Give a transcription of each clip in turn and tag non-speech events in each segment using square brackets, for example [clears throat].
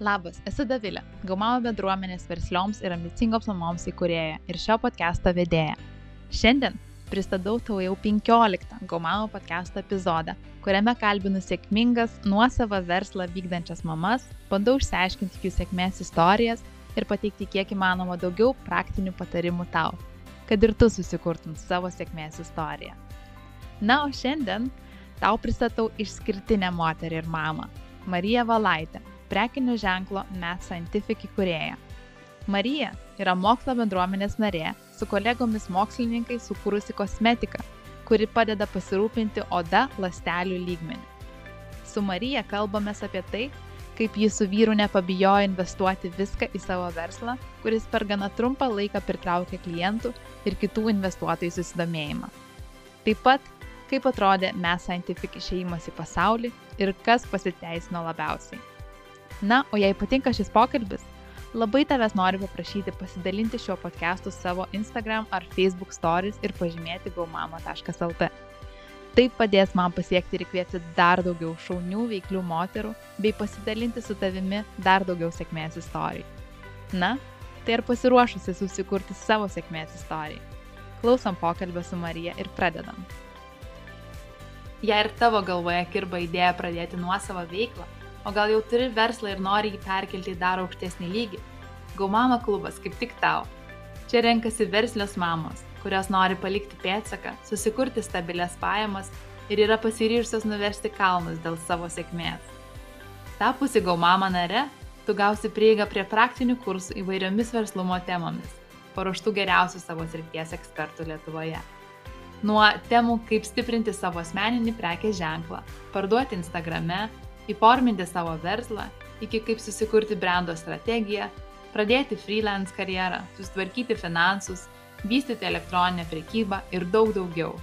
Labas, esu Davilė, Gaumavo bendruomenės verslioms ir ambicingoms mamoms įkūrėja ir šio podcast'o vedėja. Šiandien pristatau tau jau 15 Gaumavo podcast'o epizodą, kuriame kalbinu sėkmingas nuosavą verslą vykdančias mamas, bandau išsiaiškinti jų sėkmės istorijas ir pateikti kiek įmanoma daugiau praktinių patarimų tau, kad ir tu susikurtum savo sėkmės istoriją. Na, o šiandien tau pristatau išskirtinę moterį ir mamą - Mariją Valaitę, prekinio ženklo Math Scientific įkūrėja. Marija yra mokslo bendruomenės narė, su kolegomis mokslininkais sukūrusi kosmetiką, kuri padeda pasirūpinti oda lastelių lygmenį. Su Marija kalbame apie tai, kaip ji su vyru nepabijojo investuoti viską į savo verslą, kuris per gana trumpą laiką pritraukė klientų ir kitų investuotojų susidomėjimą. Taip pat, kaip atrodė mes Scientific išėjimas į pasaulį ir kas pasiteisino labiausiai. Na, o jei patinka šis pokalbis, labai tavęs noriu paprašyti pasidalinti šiuo podcastu savo Instagram ar Facebook stories ir pažymėti gaumama.lt. Tai padės man pasiekti ir įkvėpti dar daugiau šaunių, veiklių moterų, bei pasidalinti su tavimi dar daugiau sėkmės istorijų. Na, tai ar pasiruošusi susikurti savo sėkmės istoriją? Klausom pokalbio su Marija ir pradedam. Jei ir tavo galvoje kirba idėja pradėti nuosavą veiklą, o gal jau turi verslą ir nori jį perkelti į dar aukštesnį lygį. Gaumama klubas kaip tik tau. Čia renkasi verslios mamos, kurios nori palikti pėdsaką, susikurti stabilias pajamas ir yra pasiryžusios nuversti kalnus dėl savo sėkmės. Tapusi Gaumama nare, tu gausi prieigą prie praktinių kursų įvairiomis verslumo temomis, paruoštų geriausių savo srities ekspertų Lietuvoje. Nuo temų kaip stiprinti savo asmeninį prekės ženklą, parduoti Instagrame, įforminti savo verslą, iki kaip susikurti brando strategiją, pradėti freelance karjerą, susitvarkyti finansus, vystyti elektroninę prekybą ir daug daugiau.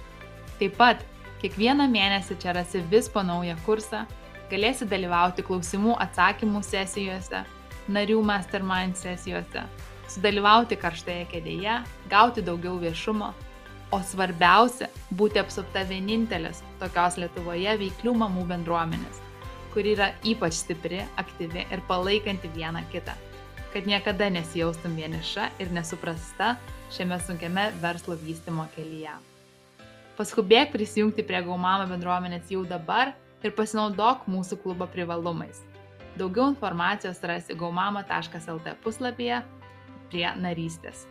Taip pat kiekvieną mėnesį čia rasi vis po naują kursą, galėsi dalyvauti klausimų atsakymų sesijose, narių mastermind sesijose, sudalyvauti karštoje kėdėje, gauti daugiau viešumo, o svarbiausia - būti apsupta vienintelės tokios Lietuvoje veiklių mamų bendruomenės kuri yra ypač stipri, aktyvi ir palaikanti vieną kitą. Kad niekada nesijaustum vieniša ir nesuprasta šiame sunkiame verslo vystimo kelyje. Paskubėk prisijungti prie Gaumama bendruomenės jau dabar ir pasinaudok mūsų klubo privalumais. Daugiau informacijos rasi gaumama.lt puslapyje prie narystės.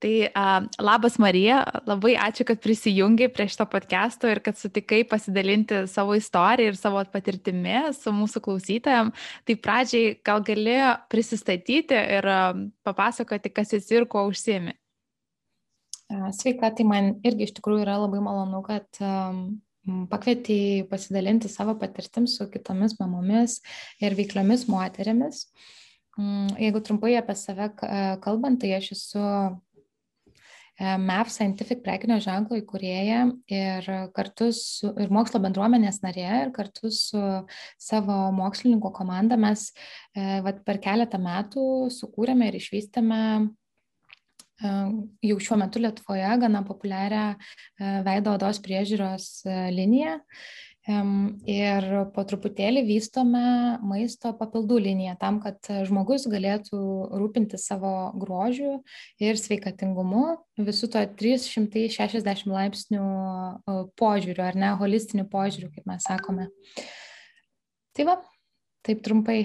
Tai uh, labas Marija, labai ačiū, kad prisijungiai prie šito podcast'o ir kad sutikai pasidalinti savo istoriją ir savo patirtimi su mūsų klausytojams. Tai pradžiai gal gali prisistatyti ir uh, papasakoti, kas esi ir kuo užsiemi. Sveika, tai man irgi iš tikrųjų yra labai malonu, kad um, pakvietei pasidalinti savo patirtim su kitomis mamomis ir veikliomis moteriamis. Jeigu trumpai apie save kalbant, tai aš esu E, MEF Scientific prekinio ženklo įkūrėja ir kartu su ir mokslo bendruomenės narė ir kartu su savo mokslininkų komanda mes e, vat, per keletą metų sukūrėme ir išvystėme e, jau šiuo metu Lietuvoje gana populiarią veido odos priežiūros liniją Ir po truputėlį vystome maisto papildų liniją tam, kad žmogus galėtų rūpinti savo grožiu ir sveikatingumu visų to 360 laipsnių požiūriu, ar ne, holistiniu požiūriu, kaip mes sakome. Tai va, taip trumpai.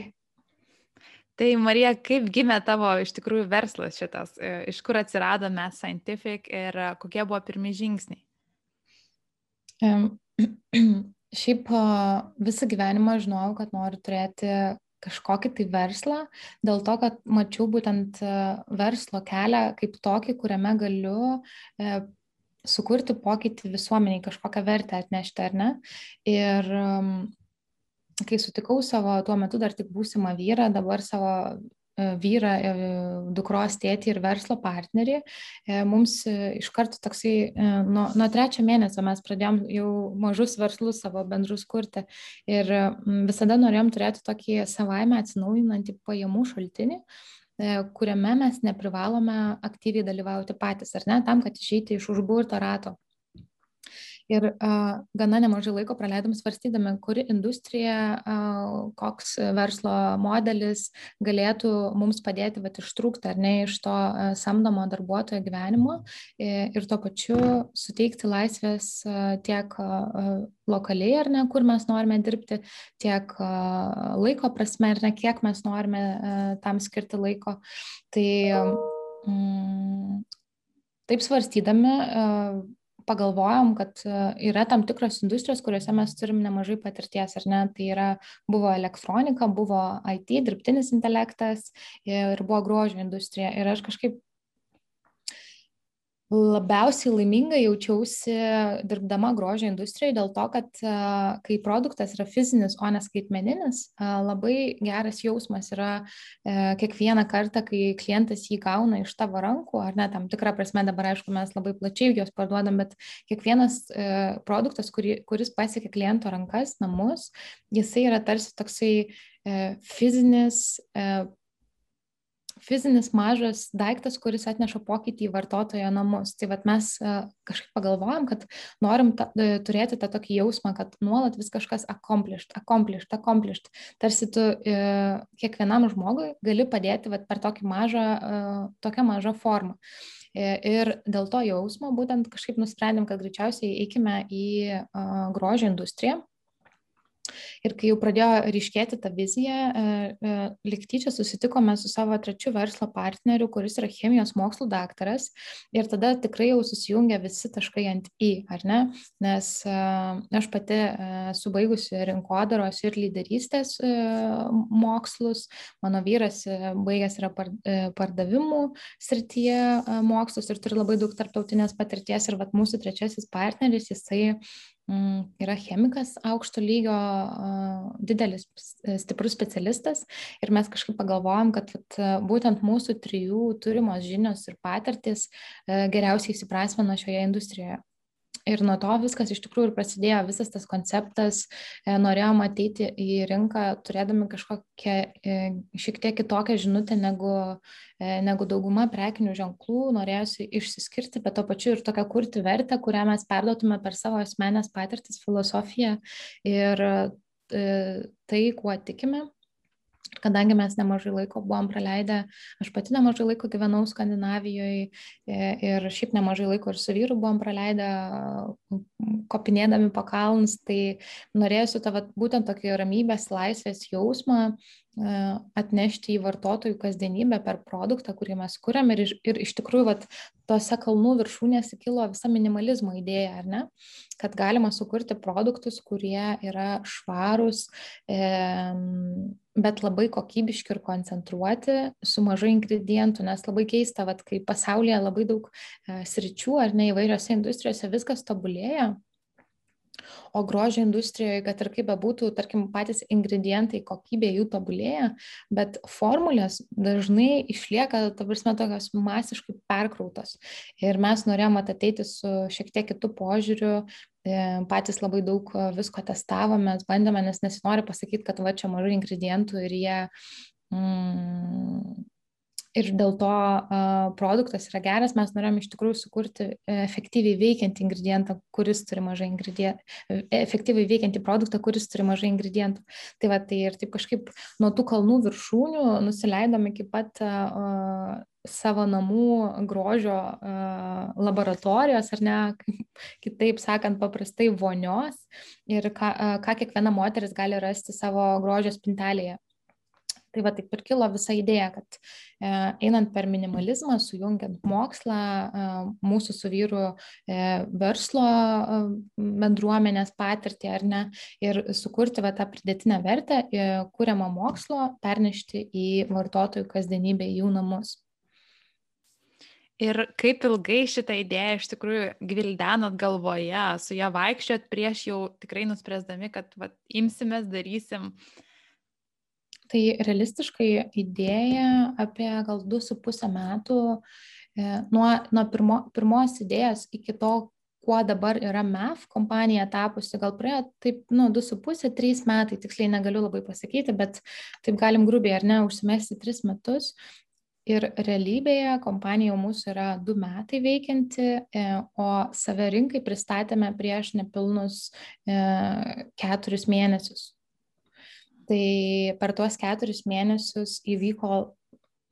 Tai Marija, kaip gimė tavo iš tikrųjų verslas šitas, e, iš kur atsirado mes Scientific ir kokie buvo pirmie žingsniai? [clears throat] [clears throat] Šiaip visą gyvenimą žinojau, kad noriu turėti kažkokį tai verslą, dėl to, kad mačiau būtent verslo kelią kaip tokį, kuriame galiu e, sukurti pokytį visuomeniai, kažkokią vertę atnešti, ar ne. Ir kai sutikau savo tuo metu dar tik būsimą vyrą, dabar savo vyrą, e, dukros tėtį ir verslo partnerį. E, mums iš karto toksai, nuo, nuo trečio mėnesio mes pradėjom jau mažus verslus savo bendrus kurti ir visada norėjom turėti tokį savaime atsinaujinantį pajamų šaltinį kuriame mes neprivalome aktyviai dalyvauti patys, ar ne, tam, kad išeiti iš užburto rato. Ir uh, gana nemažai laiko praleidom svarstydami, kuri industrija, uh, koks verslo modelis galėtų mums padėti vat, ištrūkti ar ne iš to uh, samdomo darbuotojo gyvenimo ir tuo pačiu suteikti laisvės uh, tiek uh, lokaliai ar ne, kur mes norime dirbti, tiek uh, laiko prasme ar ne, kiek mes norime uh, tam skirti laiko. Tai mm, taip svarstydami pagalvojom, kad yra tam tikros industrijos, kuriuose mes turim nemažai patirties, ar ne? Tai yra, buvo elektronika, buvo IT, dirbtinis intelektas ir buvo grožio industrija. Ir aš kažkaip labiausiai laiminga jaučiausi dirbdama grožio industrijoje dėl to, kad kai produktas yra fizinis, o ne skaitmeninis, labai geras jausmas yra e, kiekvieną kartą, kai klientas jį gauna iš tavo rankų, ar ne, tam tikrą prasme dabar, aišku, mes labai plačiai juos parduodam, bet kiekvienas e, produktas, kuri, kuris pasiekia kliento rankas, namus, jisai yra tarsi toksai e, fizinis fizinis mažas daiktas, kuris atneša pokytį į vartotojo namus. Tai vad mes e, kažkaip pagalvojom, kad norim ta, e, turėti tą tokį jausmą, kad nuolat vis kažkas accomplished, accomplished, accomplished. Tarsi tu e, kiekvienam žmogui gali padėti vat, per tokį mažą, tokią mažą formą. Ir dėl to jausmo būtent kažkaip nusprendėm, kad greičiausiai eikime į grožio industriją Ir kai jau pradėjo ryškėti ta vizija, e, e, liktyčia susitikome su savo trečiu verslo partneriu, kuris yra chemijos mokslų daktaras. Ir tada tikrai jau susijungia visi taškai ant į, ar ne? Nes e, aš pati esu baigusi rinkodaros ir lyderystės mokslus. Mano vyras baigęs yra pardavimų srityje mokslus ir turi labai daug tarptautinės patirties. Ir vat mūsų trečiasis partneris, jisai yra chemikas aukšto lygio, didelis, stiprus specialistas ir mes kažkaip pagalvojom, kad būtent mūsų trijų turimos žinios ir patirtis geriausiai įsiprasmino šioje industrijoje. Ir nuo to viskas iš tikrųjų ir prasidėjo, visas tas konceptas, e, norėjom ateiti į rinką turėdami kažkokią e, šiek tiek kitokią žinutę negu, e, negu dauguma prekinių ženklų, norėjusi išsiskirti, bet to pačiu ir tokią kurti vertę, kurią mes perduotume per savo asmenės patirtis, filosofiją ir tai, kuo tikime kadangi mes nemažai laiko buvom praleidę, aš pati nemažai laiko gyvenau Skandinavijoje ir šiaip nemažai laiko ir su vyru buvom praleidę kopinėdami po kalnus, tai norėsiu tą būtent tokį ramybės, laisvės jausmą atnešti į vartotojų kasdienybę per produktą, kurį mes kuriam ir, ir iš tikrųjų vat, tose kalnų viršūnėse kilo visa minimalizmo idėja, ar ne, kad galima sukurti produktus, kurie yra švarūs, e, bet labai kokybiški ir koncentruoti, su mažai ingredientų, nes labai keista, vat, kai pasaulyje labai daug e, sričių ar ne įvairiose industrijose viskas tobulėja. O grožio industrijoje, kad ir kaip bebūtų, tarkim, patys ingredientai, kokybė jų tobulėja, bet formulės dažnai išlieka, ta prasme, tokios masiškai perkrautos. Ir mes norėjome ateiti su šiek tiek kitų požiūrių, E, patys labai daug e, visko testavome, bandėme, nes nesinori pasakyti, kad va čia mažai ingredientų ir jie mm, ir dėl to uh, produktas yra geras, mes norėjom iš tikrųjų sukurti efektyviai veikiantį ingredientą, kuris turi mažai ingredientų, efektyviai veikiantį produktą, kuris turi mažai ingredientų. Tai va, tai ir taip kažkaip nuo tų kalnų viršūnių nusileidom iki pat uh, savo namų grožio uh, laboratorijos, ar ne, [laughs] kitaip sakant, paprastai vonios ir ką, uh, ką kiekviena moteris gali rasti savo grožio spintelėje. Tai va taip ir kilo visa idėja, kad e, einant per minimalizmą, sujungiant mokslą, e, mūsų su vyru e, verslo e, bendruomenės patirtį ar ne, ir sukurti va tą pridėtinę vertę, e, kuriamą mokslo, pernešti į vartotojų kasdienybę, į jų namus. Ir kaip ilgai šitą idėją iš tikrųjų gvildenot galvoje, su ją vaikščiot prieš jau tikrai nuspręsdami, kad va, imsimės, darysim, uh, Tai realistiškai idėja apie gal 2,5 metų e, nuo, nuo pirmo, pirmos idėjos iki to, kuo dabar yra MEF kompanija tapusi, gal praėjo taip, nu, 2,5-3 metai, tiksliai negaliu labai pasakyti, bet taip galim grubiai ar ne užsimesti 3 metus. Ir realybėje kompanija jau mūsų yra du metai veikianti, e, o save rinkai pristatėme prieš nepilnus e, keturis mėnesius. Tai per tuos keturis mėnesius įvyko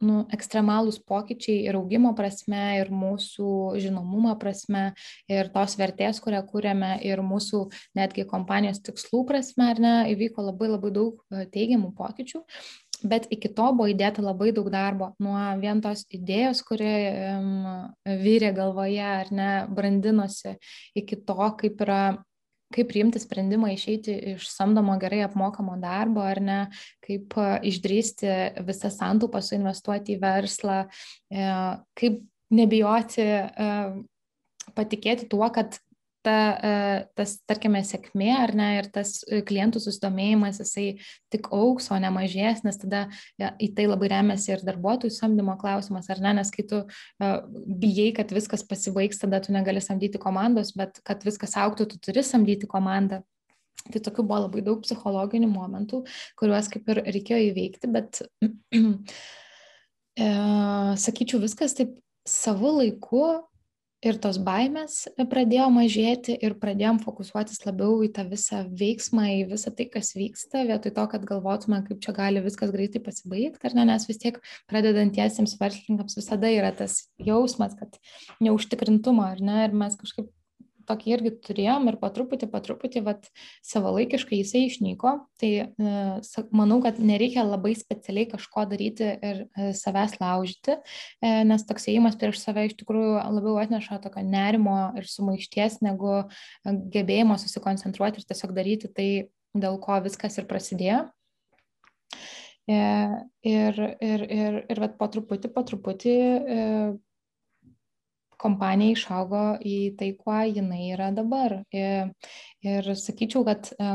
nu, ekstremalūs pokyčiai ir augimo prasme, ir mūsų žinomumo prasme, ir tos vertės, kurią kūrėme, ir mūsų netgi kompanijos tikslų prasme, ar ne, įvyko labai labai daug e, teigiamų pokyčių. Bet iki to buvo įdėta labai daug darbo. Nuo vien tos idėjos, kuri um, vyrė galvoje ar ne, brandinosi, iki to, kaip yra kaip priimti sprendimą išeiti iš samdomo gerai apmokamo darbo ar ne, kaip išdrysti visą santaupą suinvestuoti į verslą, e, kaip nebijoti e, patikėti tuo, kad ta, e, tas, tarkime, sėkmė ar ne, ir tas e, klientų susidomėjimas, jisai tik auks, o ne mažės, nes tada ja, į tai labai remiasi ir darbuotojų samdymo klausimas, ar ne, nes kai tu uh, bijai, kad viskas pasibaigs, tada tu negali samdyti komandos, bet kad viskas auktų, tu turi samdyti komandą. Tai tokių buvo labai daug psichologinių momentų, kuriuos kaip ir reikėjo įveikti, bet, [clears throat] e, sakyčiau, viskas taip savo laiku ir tos baimės pradėjo mažėti ir pradėjom fokusuotis labiau į tą visą veiksmą, į visą tai, kas vyksta, vietoj to, kad galvotume, kaip čia gali viskas greitai pasibaigti, ar ne, nes vis tiek pradedantiesiems verslininkams visada yra tas jausmas, kad neužtikrintumo, ar ne, ir mes kažkaip tokį irgi turėjom ir po truputį, po truputį, vat, savalaikiškai jisai išnyko. Tai e, manau, kad nereikia labai specialiai kažko daryti ir e, savęs laužyti, e, nes toks įėjimas prieš save iš tikrųjų labiau atneša tokio nerimo ir sumaišties, negu gebėjimo susikoncentruoti ir tiesiog daryti tai, dėl ko viskas ir prasidėjo. Ir, ir, ir, ir vat, po truputį, po truputį kompanija išaugo į tai, kuo jinai yra dabar. Ir, ir sakyčiau, kad e,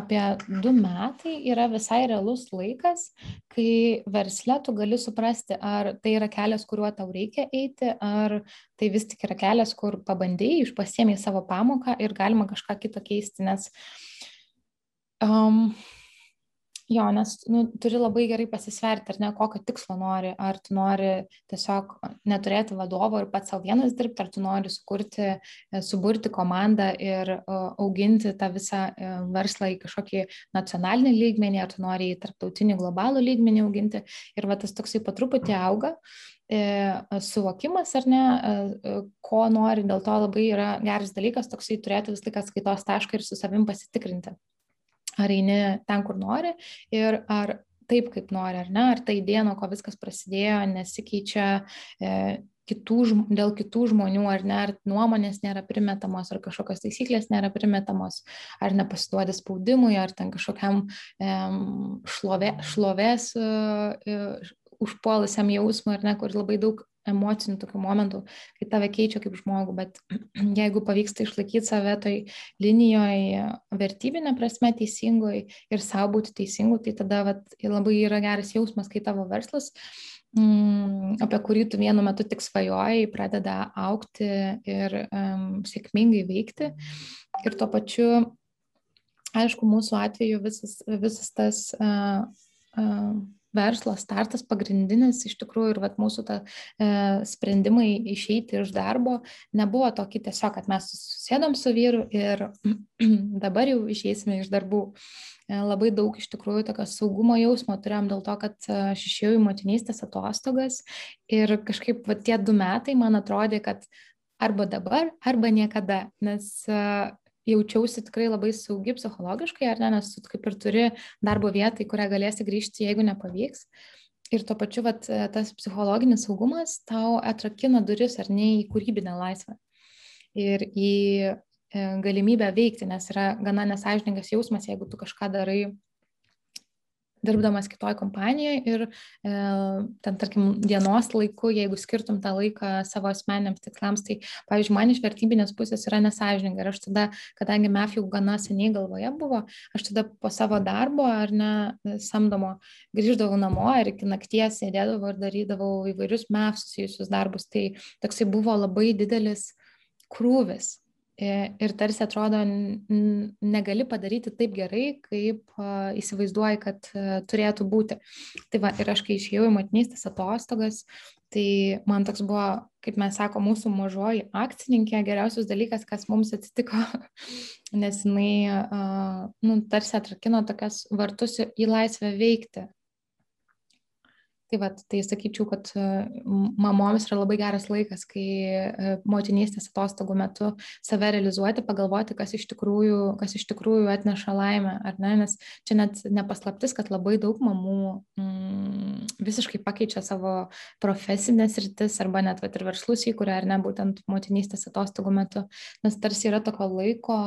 apie du metai yra visai realus laikas, kai versle tu gali suprasti, ar tai yra kelias, kuriuo tau reikia eiti, ar tai vis tik yra kelias, kur pabandėjai, išpasiemiai savo pamoką ir galima kažką kitą keisti, nes um, Jo, nes nu, turi labai gerai pasisverti, ar ne, kokio tikslo nori. Ar tu nori tiesiog neturėti vadovo ir pats savo vienas dirbti, ar tu nori sukurti, e, suburti komandą ir auginti tą visą e, verslą į kažkokį nacionalinį lygmenį, ar tu nori į tarptautinį globalų lygmenį auginti. Ir va tas toksai patruputį auga e, suvokimas ar ne, ko nori, dėl to labai yra geras dalykas toksai turėti vis laiką skaitos tašką ir su savim pasitikrinti ar eini ten, kur nori ir ar taip, kaip nori, ar ne, ar ta idėja, nuo ko viskas prasidėjo, nesikeičia e, kitų, dėl kitų žmonių, ar ne, ar nuomonės nėra primetamos, ar kažkokios taisyklės nėra primetamos, ar nepasiduodi spaudimui, ar ten kažkokiam e, šlovė, šlovės e, užpuolusiam jausmui, ar ne, kur labai daug emocinių tokių momentų, kai tave keičia kaip žmogų, bet [clears throat] jeigu pavyksta išlaikyti save toj linijoje vertybinė prasme teisingoj ir savo būti teisingu, tai tada vat, labai yra geras jausmas, kai tavo verslas, mm, apie kurį tu vienu metu tik svajojai, pradeda aukti ir um, sėkmingai veikti. Ir tuo pačiu, aišku, mūsų atveju visas, visas tas uh, uh, verslo startas pagrindinis iš tikrųjų ir vat, mūsų ta, e, sprendimai išeiti iš darbo nebuvo tokie tiesiog, kad mes susėdom su vyru ir [clears throat] dabar jau išeisime iš darbų. E, labai daug iš tikrųjų tokio saugumo jausmo turėjom dėl to, kad e, aš išėjau į motinystės atostogas ir kažkaip va, tie du metai man atrodė, kad arba dabar, arba niekada, nes uh, jaučiausi tikrai labai saugi psichologiškai, ar ne, nes kaip ir turi darbo vietą, į kurią galėsi grįžti, jeigu nepavyks. Ir tuo pačiu vat, tas psichologinis saugumas tau atrakina duris ar ne į kūrybinę laisvę. Ir į e, galimybę veikti, nes yra gana nesažininkas jausmas, jeigu tu kažką darai dirbdamas kitoj kompanijoj ir e, ten, tarkim, dienos laiku, jeigu skirtum tą laiką savo asmeniniams tikslams, tai, pavyzdžiui, man iš vertybinės pusės yra nesažininga. Ir aš tada, kadangi MEF jau gana seniai galvoje buvo, aš tada po savo darbo ar ne samdomo grįždavau namo ir iki nakties sėdėdavau ir darydavau įvairius MEF susijusius darbus. Tai toksai buvo labai didelis krūvis ir tarsi atrodo negali padaryti taip gerai, kaip įsivaizduoji, kad turėtų būti. Tai va, ir aš kai išėjau į motinystės atostogas, tai man toks buvo, kaip mes sako, mūsų mažoji akcininkė, geriausias dalykas, kas mums atsitiko, [laughs] nes jinai, nu, tarsi atrakino tokias vartus į laisvę veikti Tai, vat, tai sakyčiau, kad e, mamoms yra labai geras laikas, kai e, motinystės atostogų metu save realizuoti, pagalvoti, kas iš tikrųjų, kas iš tikrųjų atneša laimę, ar ne, nes čia net nepaslaptis, kad labai daug mamų mm, visiškai pakeičia savo profesinės rytis arba net vat, ir verslus įkuria, ar ne, būtent motinystės atostogų metu, nes tarsi yra tokio laiko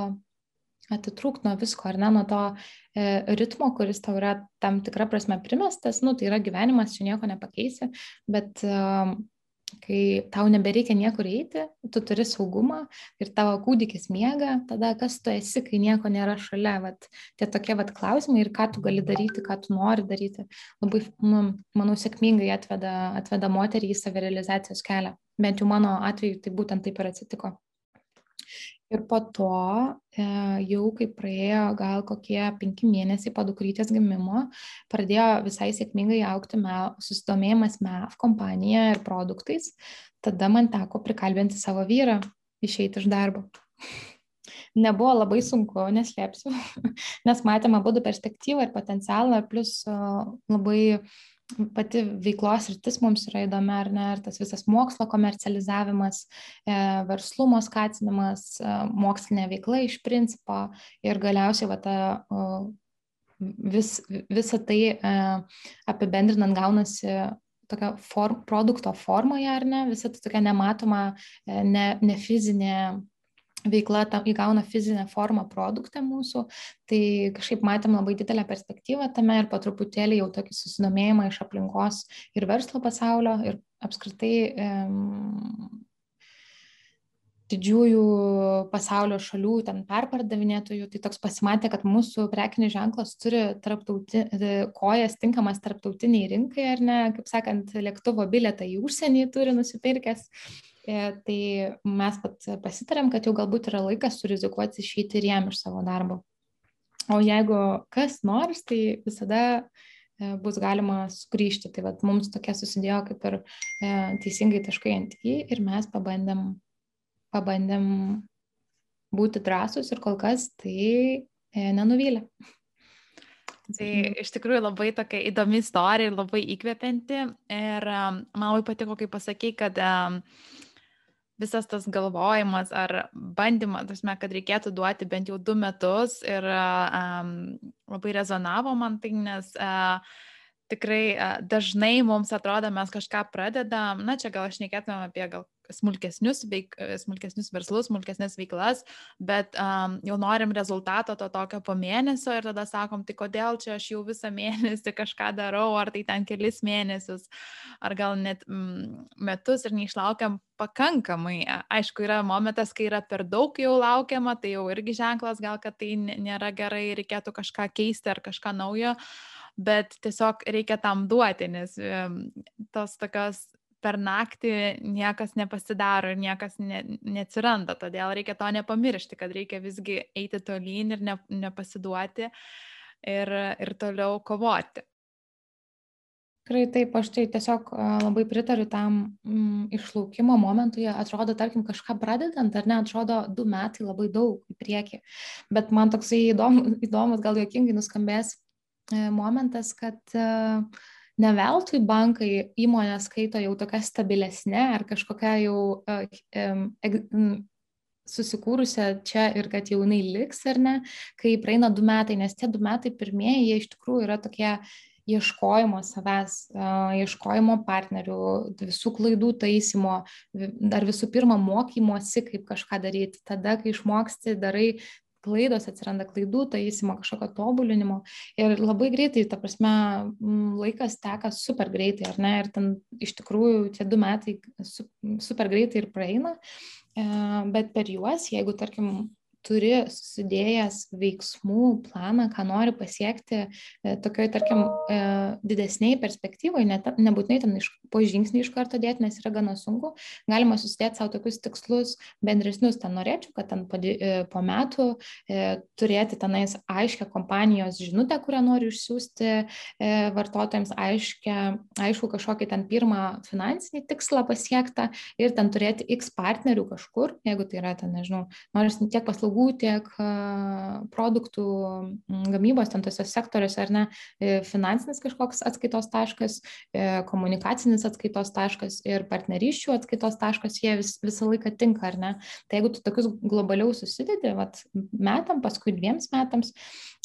atitrūkt nuo visko, ar ne, nuo to e, ritmo, kuris tau yra tam tikra prasme primestas, nu, tai yra gyvenimas, čia nieko nepakeisi, bet e, kai tau nebereikia niekur eiti, tu turi saugumą ir tavo kūdikis miega, tada kas tu esi, kai nieko nėra šalia, vat, tie tokie vat klausimai ir ką tu gali daryti, ką tu nori daryti, labai, nu, manau, sėkmingai atveda, atveda moterį į savirealizacijos kelią. Bent jau mano atveju tai būtent taip ir atsitiko. Ir po to e, jau kai praėjo gal kokie penki mėnesiai po dukrytės gimimo, pradėjo visai sėkmingai aukti susidomėjimas MEF kompanija ir produktais. Tada man teko prikalbinti savo vyrą išeiti iš darbo. Nebuvo labai sunku, neslėpsiu, [laughs] nes matėme abu perspektyvą ir potencialą, plus labai pati veiklos rytis mums yra įdomi, ar ne, ir tas visas mokslo komercializavimas, e, verslumo skatinimas, e, mokslinė veikla iš principo ir galiausiai va, ta, vis, visą tai e, apibendrinant gaunasi tokia form, produkto formoje, ar ne, visa tai tokia nematoma, ne, ne fizinė veikla ta, įgauna fizinę formą produktą mūsų, tai kažkaip matėm labai didelę perspektyvą tame ir po truputėlį jau tokį susidomėjimą iš aplinkos ir verslo pasaulio ir apskritai um, didžiųjų pasaulio šalių, ten perpardavinėtojų, tai toks pasimatė, kad mūsų prekinis ženklas turi tarptauti, kojas tinkamas tarptautiniai rinkai, ar ne, kaip sakant, lėktuvo biletą į užsienį turi nusipirkęs. E, tai mes pat pasitarėm, kad jau galbūt yra laikas surizikuoti išeiti ir jam iš savo darbo. O jeigu kas nors, tai visada e, bus galima sugrįžti. Tai vat, mums tokia susidėjo kaip ir e, teisingai taškai ant į ir mes pabandėm pabandėm būti drąsus ir kol kas tai e, nenuvylė. Tai iš tikrųjų labai tokia įdomi istorija ir labai įkvepianti. Ir um, man labai patiko, kai pasakė, kad um, visas tas galvojimas ar bandymas, tasme, kad reikėtų duoti bent jau du metus ir um, labai rezonavo man tai, nes uh, tikrai dažnai mums atrodo, mes kažką pradedam, na čia gal aš nekėtumėm apie gal smulkesnius, veik, smulkesnius verslus, smulkesnės veiklas, bet um, jau norim rezultato to tokio po mėnesio ir tada sakom, tai kodėl čia aš jau visą [laughs] mėnesį kažką darau, ar tai ten kelis mėnesius, ar gal net mm, metus ir neišlaukiam pakankamai. Aišku, yra momentas, kai yra per daug jau laukiama, tai jau irgi ženklas gal, kad tai nėra gerai, reikėtų kažką keisti ar kažką naujo bet tiesiog reikia tam duoti, nes tos tokios per naktį niekas nepasidaro ir niekas ne, neatsiranda. Todėl reikia to nepamiršti, kad reikia visgi eiti tolyn ir ne, nepasiduoti ir, ir toliau kovoti. Tikrai taip, aš tai tiesiog labai pritariu tam mm, išlaukimo momentui, atrodo, tarkim, kažką pradedant, ar ne, atrodo, du metai labai daug į priekį. Bet man toksai įdomus, [laughs] įdomus gal juokingai nuskambės momentas, kad uh, ne veltui bankai įmonę skaito jau tokia stabilesnė ar kažkokia jau uh, susikūrusią čia ir kad jau jinai liks ar ne, kai praeina du metai, nes tie du metai pirmieji jie iš tikrųjų yra tokie ieškojimo savęs, ieškojimo partnerių, visų klaidų taisymo, dar visų pirma mokymosi, kaip kažką daryti. Tada, kai išmoksti, darai klaidos atsiranda klaidų taisymo, kažkokio tobulinimo. Ir labai greitai, ta prasme, laikas teka super greitai, ar ne, ir ten iš tikrųjų tie du metai super greitai ir praeina, e, bet per juos, jeigu, tarkim, turi susidėjęs veiksmų planą, ką nori pasiekti e, tokioj, tarkim, e, didesniai perspektyvoje, ne, nebūtinai ten iš, po žingsnį iš karto dėti, nes yra gana sunku, galima susidėti savo tokius tikslus bendresnius, ten norėčiau, kad ten po, e, po metų turėti tenais aiškę kompanijos žinutę, kurią noriu išsiųsti vartotojams, aiškę, aišku kažkokį ten pirmą finansinį tikslą pasiektą ir ten turėti X partnerių kažkur, jeigu tai yra ten, nežinau, nors tiek paslaugų, tiek produktų gamybos, ten tose sektoriuose ar ne, e, finansinis kažkoks atskaitos taškas, e, komunikacinis atskaitos taškas ir partnerysčių atskaitos taškas, jie vis, visą laiką tinka, ar ne? Tai jeigu tu tokius globaliau susidedi, vat, metam, paskui dviems metams,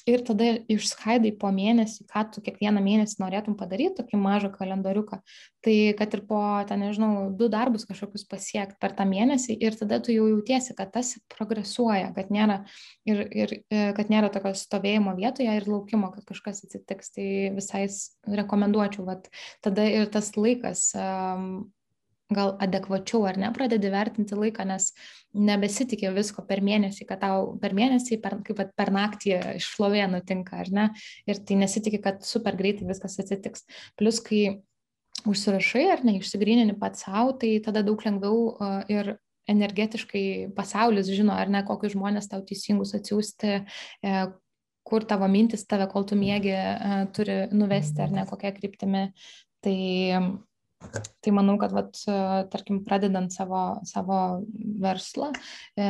ir tada išskaidai po mėnesį, ką tu kiekvieną mėnesį norėtum padaryti, tokį mažą kalendoriuką. Tai kad ir po, ten nežinau, du darbus kažkokius pasiekti per tą mėnesį ir tada tu jau jautiesi, kad tas progresuoja, kad nėra, ir, ir, e, kad nėra tokio stovėjimo vietoje ir laukimo, kad kažkas atsitiks. Tai visai rekomenduočiau, vat, tada ir tas laikas um, gal adekvačiau ar ne pradedi vertinti laiką, nes nebesitikė visko per mėnesį, kad tau per mėnesį, per, kaip per naktį iššlovė nutinka, ar ne, ir tai nesitikė, kad super greitai viskas atsitiks. Plus, kai užsirašai ar ne, išsigrynini pats savo, tai tada daug lengviau ir energetiškai pasaulis žino, ar ne, kokius žmonės tau teisingus atsiųsti, e, kur tavo mintis tave, kol tu mėgi, e, turi nuvesti, ar ne, kokia kryptimi. Tai Tai manau, kad, vat, tarkim, pradedant savo, savo verslą e,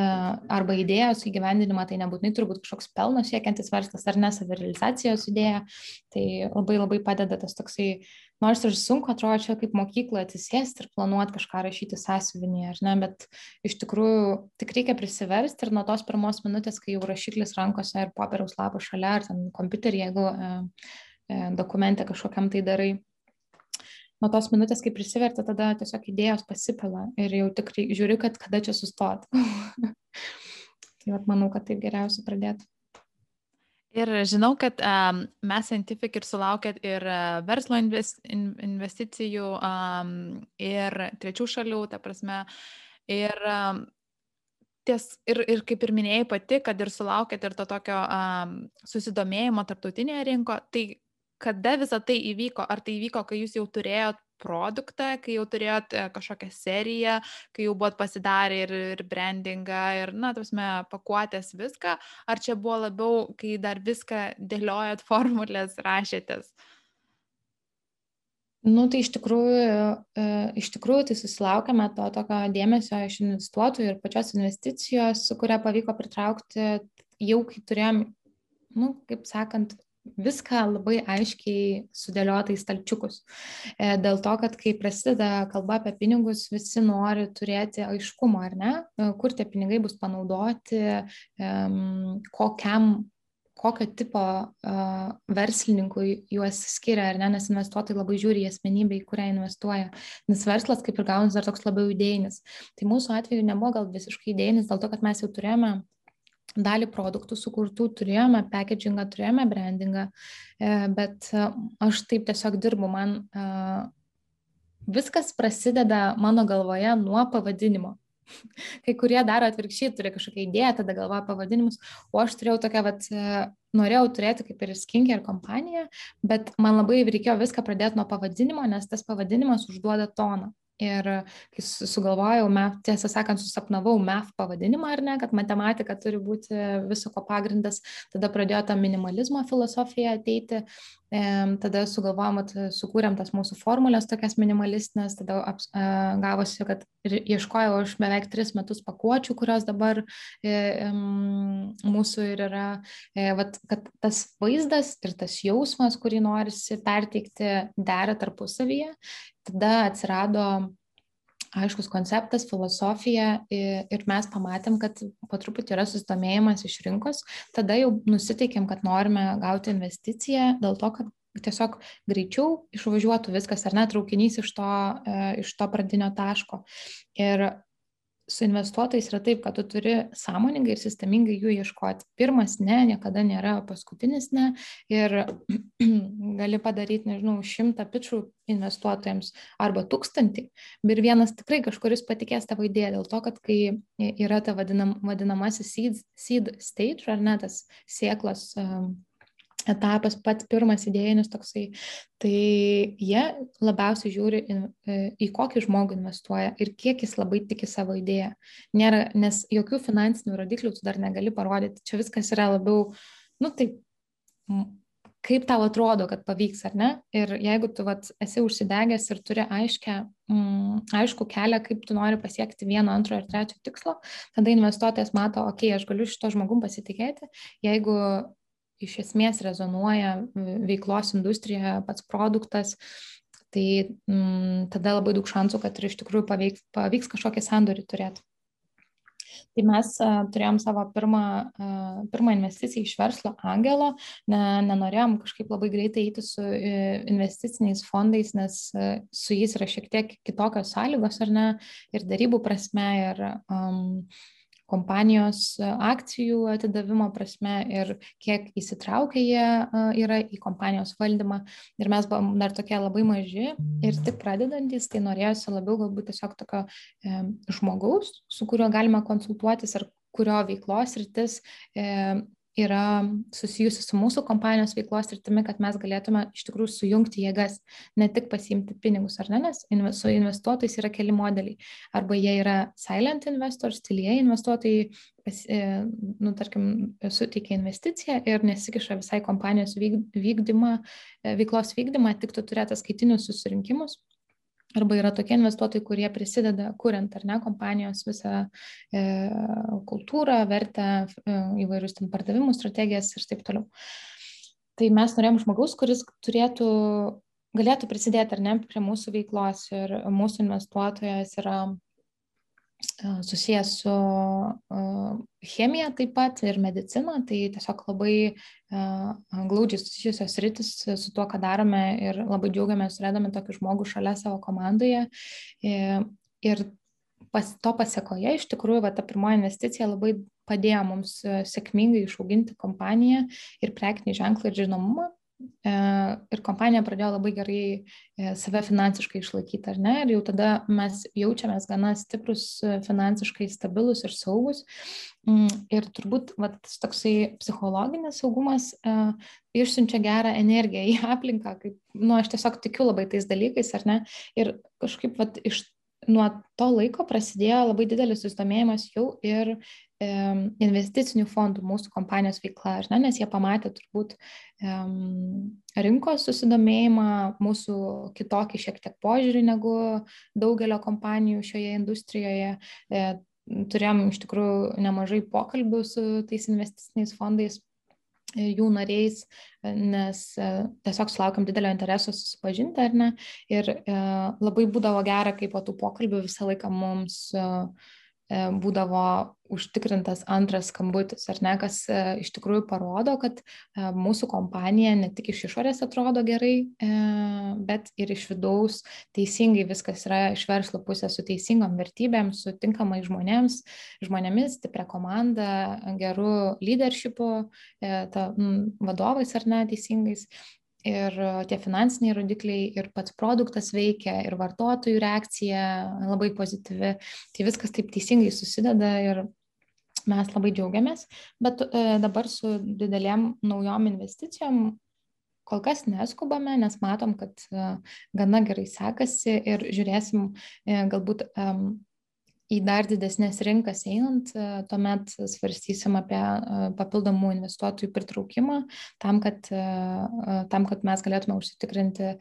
arba idėjos įgyvendinimą, tai nebūtinai turbūt kažkoks pelno siekiantis verslas ar nesavirealizacijos idėja, tai labai labai padeda tas toksai, nors ir sunku atrodo čia kaip mokykloje atsisėsti ir planuoti kažką rašyti sąsiuvinį, ar ne, bet iš tikrųjų tik reikia prisiversti ir nuo tos pirmos minutės, kai jau rašiklis rankose ir popieriaus lapo šalia, ar ten kompiuterį, jeigu e, e, dokumente kažkokiam tai darai nuo tos minutės, kai prisiverti, tada tiesiog idėjos pasipila ir jau tikrai žiūri, kad kada čia sustot. [laughs] tai vat, manau, kad taip geriausia pradėti. Ir žinau, kad um, mes Scientific ir sulaukėt ir uh, verslo invest, in, investicijų um, ir trečių šalių, ta prasme, ir um, ties, ir, ir kaip ir minėjai pati, kad ir sulaukėt ir to tokio um, susidomėjimo tarptautinėje rinkoje, tai kada visa tai įvyko? Ar tai įvyko, kai jūs jau turėjot produktą, kai jau turėjot e, kažkokią seriją, kai jau buvot pasidarę ir, ir brandingą, ir, na, tasme, pakuotės viską, ar čia buvo labiau, kai dar viską dėliojot [laughs] formulės, rašėtės? Nu, tai iš tikrųjų, e, iš tikrųjų tai susilaukėme to tokio dėmesio iš investuotojų ir pačios investicijos, kurią pavyko pritraukti jau kai turėjom, nu, kaip sakant, viską labai aiškiai sudėliota į stalčiukus. E, dėl to, kad kai prasideda kalba apie pinigus, visi nori turėti aiškumą, ar ne, e, kur tie pinigai bus panaudoti, kokiam kokio tipo uh, verslininkui juos skiria, ar ne, nes investuotojai labai žiūri į asmenybę, į kurią investuoja. Nes verslas kaip ir gaunas dar toks labiau idėjinis. Tai mūsų atveju nebuvo gal visiškai idėjinis, dėl to, kad mes jau turėjome dalį produktų sukurtų turėjome, packagingą turėjome, brandingą, e, bet e, aš taip tiesiog dirbu, man e, viskas prasideda mano galvoje nuo pavadinimo. [laughs] Kai kurie daro atvirkščiai, turi kažkokią idėją, tada galvoja pavadinimus, o aš turėjau tokią, vat, norėjau turėti kaip ir skincare kompaniją, bet man labai reikėjo viską pradėti nuo pavadinimo, nes tas pavadinimas užduoda toną. Ir kai sugalvojau, MEF, tiesą sakant, susapnavau MEF pavadinimą ar ne, kad matematika turi būti viso ko pagrindas, tada pradėjo ta minimalizmo filosofija ateiti, tada sugalvojom, sukūrėm tas mūsų formulės tokias minimalistinės, tada aps, gavosi, kad ieškojau aš beveik tris metus pakuočių, kurios dabar e, mūsų ir yra, e, vat, kad tas vaizdas ir tas jausmas, kurį norisi perteikti, dera tarpusavyje. Tada atsirado aiškus konceptas, filosofija ir mes pamatėm, kad po truputį yra susidomėjimas iš rinkos, tada jau nusiteikėm, kad norime gauti investiciją dėl to, kad tiesiog greičiau išvažiuotų viskas ar net traukinys iš to, e, iš to pradinio taško. Ir su investuotojais yra taip, kad tu turi sąmoningai ir sistemingai jų ieškoti. Pirmas ne, niekada nėra paskutinis ne ir [clears throat] gali padaryti, nežinau, šimtą pičių investuotojams arba tūkstantį. Ir vienas tikrai kažkuris patikės tavo idėją dėl to, kad kai yra ta vadinam, vadinamasis seed, seed stage, ar ne tas sėklos um, etapas, pats pirmas idėjinis toksai, tai jie labiausiai žiūri į, e, į kokį žmogų investuoja ir kiek jis labai tiki savo idėją. Nėra, nes jokių finansinių rodiklių tu dar negali parodyti. Čia viskas yra labiau, nu taip, kaip tau atrodo, kad pavyks ar ne. Ir jeigu tu vat, esi užsidegęs ir turi aiškę, mm, aišku kelią, kaip tu nori pasiekti vieno, antro ir trečio tikslo, tada investuotojas mato, okei, okay, aš galiu šito žmogum pasitikėti. Jeigu iš esmės rezonuoja veiklos industrijoje pats produktas, tai mm, tada labai daug šansų, kad ir iš tikrųjų pavyks, pavyks kažkokį sandorį turėti. Tai mes uh, turėjom savo pirmą, uh, pirmą investiciją iš verslo angelo, ne, nenorėjom kažkaip labai greitai eiti su uh, investiciniais fondais, nes uh, su jais yra šiek tiek kitokios sąlygos, ar ne, ir darybų prasme, ir um, kompanijos e, akcijų atidavimo prasme ir kiek įsitraukę jie e, yra į kompanijos valdymą. Ir mes buvom dar tokie labai maži ir tik pradedantis, tai norėjosi labiau galbūt tiesiog tokio e, žmogaus, su kuriuo galima konsultuotis ar kurio veiklos rytis e, yra susijusi su mūsų kompanijos veiklos rytimi, kad mes galėtume iš tikrųjų sujungti jėgas, ne tik pasiimti pinigus, ar ne, nes su investuotojais yra keli modeliai. Arba jie yra silent investors, tylieji investuotojai, pas, e, nu, tarkim, suteikia investiciją ir nesikiša visai kompanijos vykdymą, e, veiklos vykdymą, tik tu turėtų skaitinius susirinkimus Arba yra tokie investuotojai, kurie prisideda, kuriant ar ne kompanijos visą e, kultūrą, vertę, e, įvairius ten pardavimų strategijas ir taip toliau. Tai mes norėjom žmogaus, kuris turėtų, galėtų prisidėti ar ne prie mūsų veiklos ir mūsų investuotojas yra susijęs su chemija taip pat ir medicina, tai tiesiog labai glaudžiai susijusios rytis su tuo, ką darome ir labai džiaugiamės turėdami tokį žmogų šalia savo komandoje. Ir pas, to pasiekoje iš tikrųjų va, ta pirmoji investicija labai padėjo mums sėkmingai išauginti kompaniją ir prekinį ženklą ir žinomumą E, ir kompanija pradėjo labai gerai e, save finansiškai išlaikyti, ar ne? Ir jau tada mes jaučiamės gana stiprus, e, finansiškai stabilus ir saugus. Mm, ir turbūt vat, toksai psichologinis saugumas uh, išsiunčia gerą energiją į aplinką, kaip, nu, aš tiesiog tikiu labai tais dalykais, ar ne? Ir kažkaip vat, iš nuo to laiko prasidėjo labai didelis susidomėjimas jau ir e, investicinių fondų mūsų kompanijos veikla, ne, nes jie pamatė turbūt e, rinkos susidomėjimą, mūsų kitokį šiek tiek požiūrį negu daugelio kompanijų šioje industrijoje. E, turėjom iš tikrųjų nemažai pokalbių su tais investiciniais fondais jų nariais, nes e, tiesiog sulaukiam didelio intereso susipažinti, ar ne. Ir e, labai būdavo gera, kai po tų pokalbių visą laiką mums e, E, būdavo užtikrintas antras skambutis, ar ne, kas e, iš tikrųjų parodo, kad e, mūsų kompanija ne tik iš išorės atrodo gerai, bet ir iš vidaus teisingai viskas yra iš verslo pusės su teisingom vertybėm, su tinkamai žmonėms, žmonėmis, stipria komanda, geru leadershipu, ta, vadovais ar ne teisingais ir e, tie finansiniai rodikliai, ir pats produktas veikia, ir vartotojų reakcija labai pozityvi. Tai viskas taip teisingai susideda ir mes labai džiaugiamės, bet e, dabar su didelėm naujom investicijom kol kas neskubame, nes matom, kad e, gana gerai sekasi ir žiūrėsim galbūt į dar didesnės rinkas einant, e, tuomet svarstysim apie e, papildomų investuotojų pritraukimą tam, kad, e, tam, kad mes galėtume užsitikrinti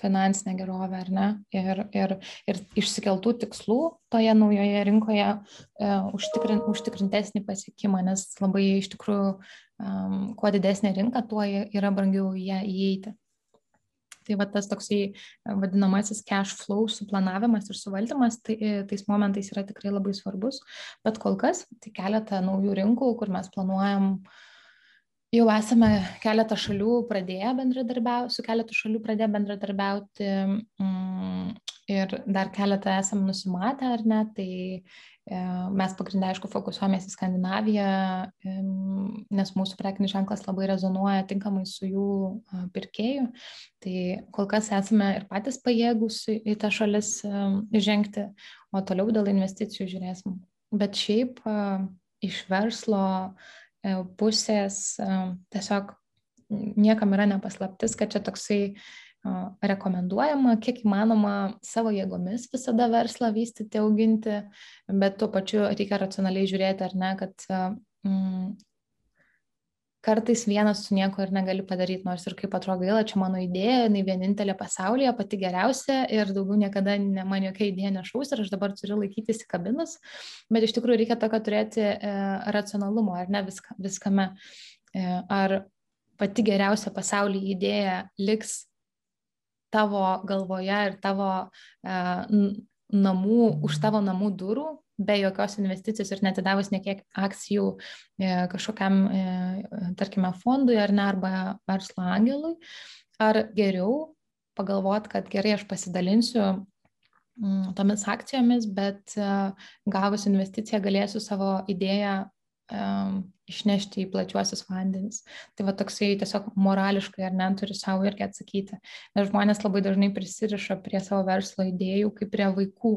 finansinę gerovę, ar ne, ir, ir, ir išsikeltų tikslų toje naujoje rinkoje e, užtikrin, užtikrintesnį pasiekimą, nes labai iš tikrųjų, um, kuo didesnė rinka, tuo yra brangiau į ją įeiti. Tai va tas toksai e, vadinamasis cash flow suplanavimas ir suvaldymas tai, e, tais momentais yra tikrai labai svarbus, bet kol kas tai keletą naujų rinkų, kur mes planuojam Jau esame keletą šalių pradėję bendradarbiauti, su keletu šalių pradėję bendradarbiauti mm, ir dar keletą esam nusimatę, ar ne, tai e, mes pagrindę, aišku, fokusuojamės į Skandinaviją, e, nes mūsų prekinis ženklas labai rezonuoja tinkamai su jų e, pirkėjų. Tai kol kas esame ir patys pajėgus į tą šalis e, žengti, o toliau dėl investicijų žiūrėsim. Bet šiaip e, iš verslo E, pusės e, tiesiog niekam yra nepaslaptis, kad čia toksai e, rekomenduojama, kiek įmanoma savo jėgomis visada verslą vystyti, auginti, bet tuo pačiu reikia racionaliai žiūrėti, ar ne, kad kartais vienas su nieko ir negali padaryti, nors ir kaip atrodo gaila, čia mano idėja, jinai vienintelė pasaulyje, pati geriausia ir daugiau niekada ne, man jokia idėja nešaus ir aš dabar turiu laikytis į kabinus, bet iš tikrųjų reikia tokio turėti e, racionalumo, ar ne viska, viskame. E, ar pati geriausia pasaulyje idėja liks tavo galvoje ir tavo e, namų, už tavo namų durų, be jokios investicijos ir netidavus nekiek akcijų e, kažkokiam, e, tarkime, fondui ar ne, arba verslo angelui, ar geriau pagalvot, kad gerai aš pasidalinsiu mm, tomis akcijomis, bet e, gavus investiciją galėsiu savo idėją išnešti į plačiuosius vandenis. Tai va toksai tiesiog morališkai ar ne turi savo irgi atsakyti. Nes žmonės labai dažnai prisiriša prie savo verslo idėjų kaip prie vaikų.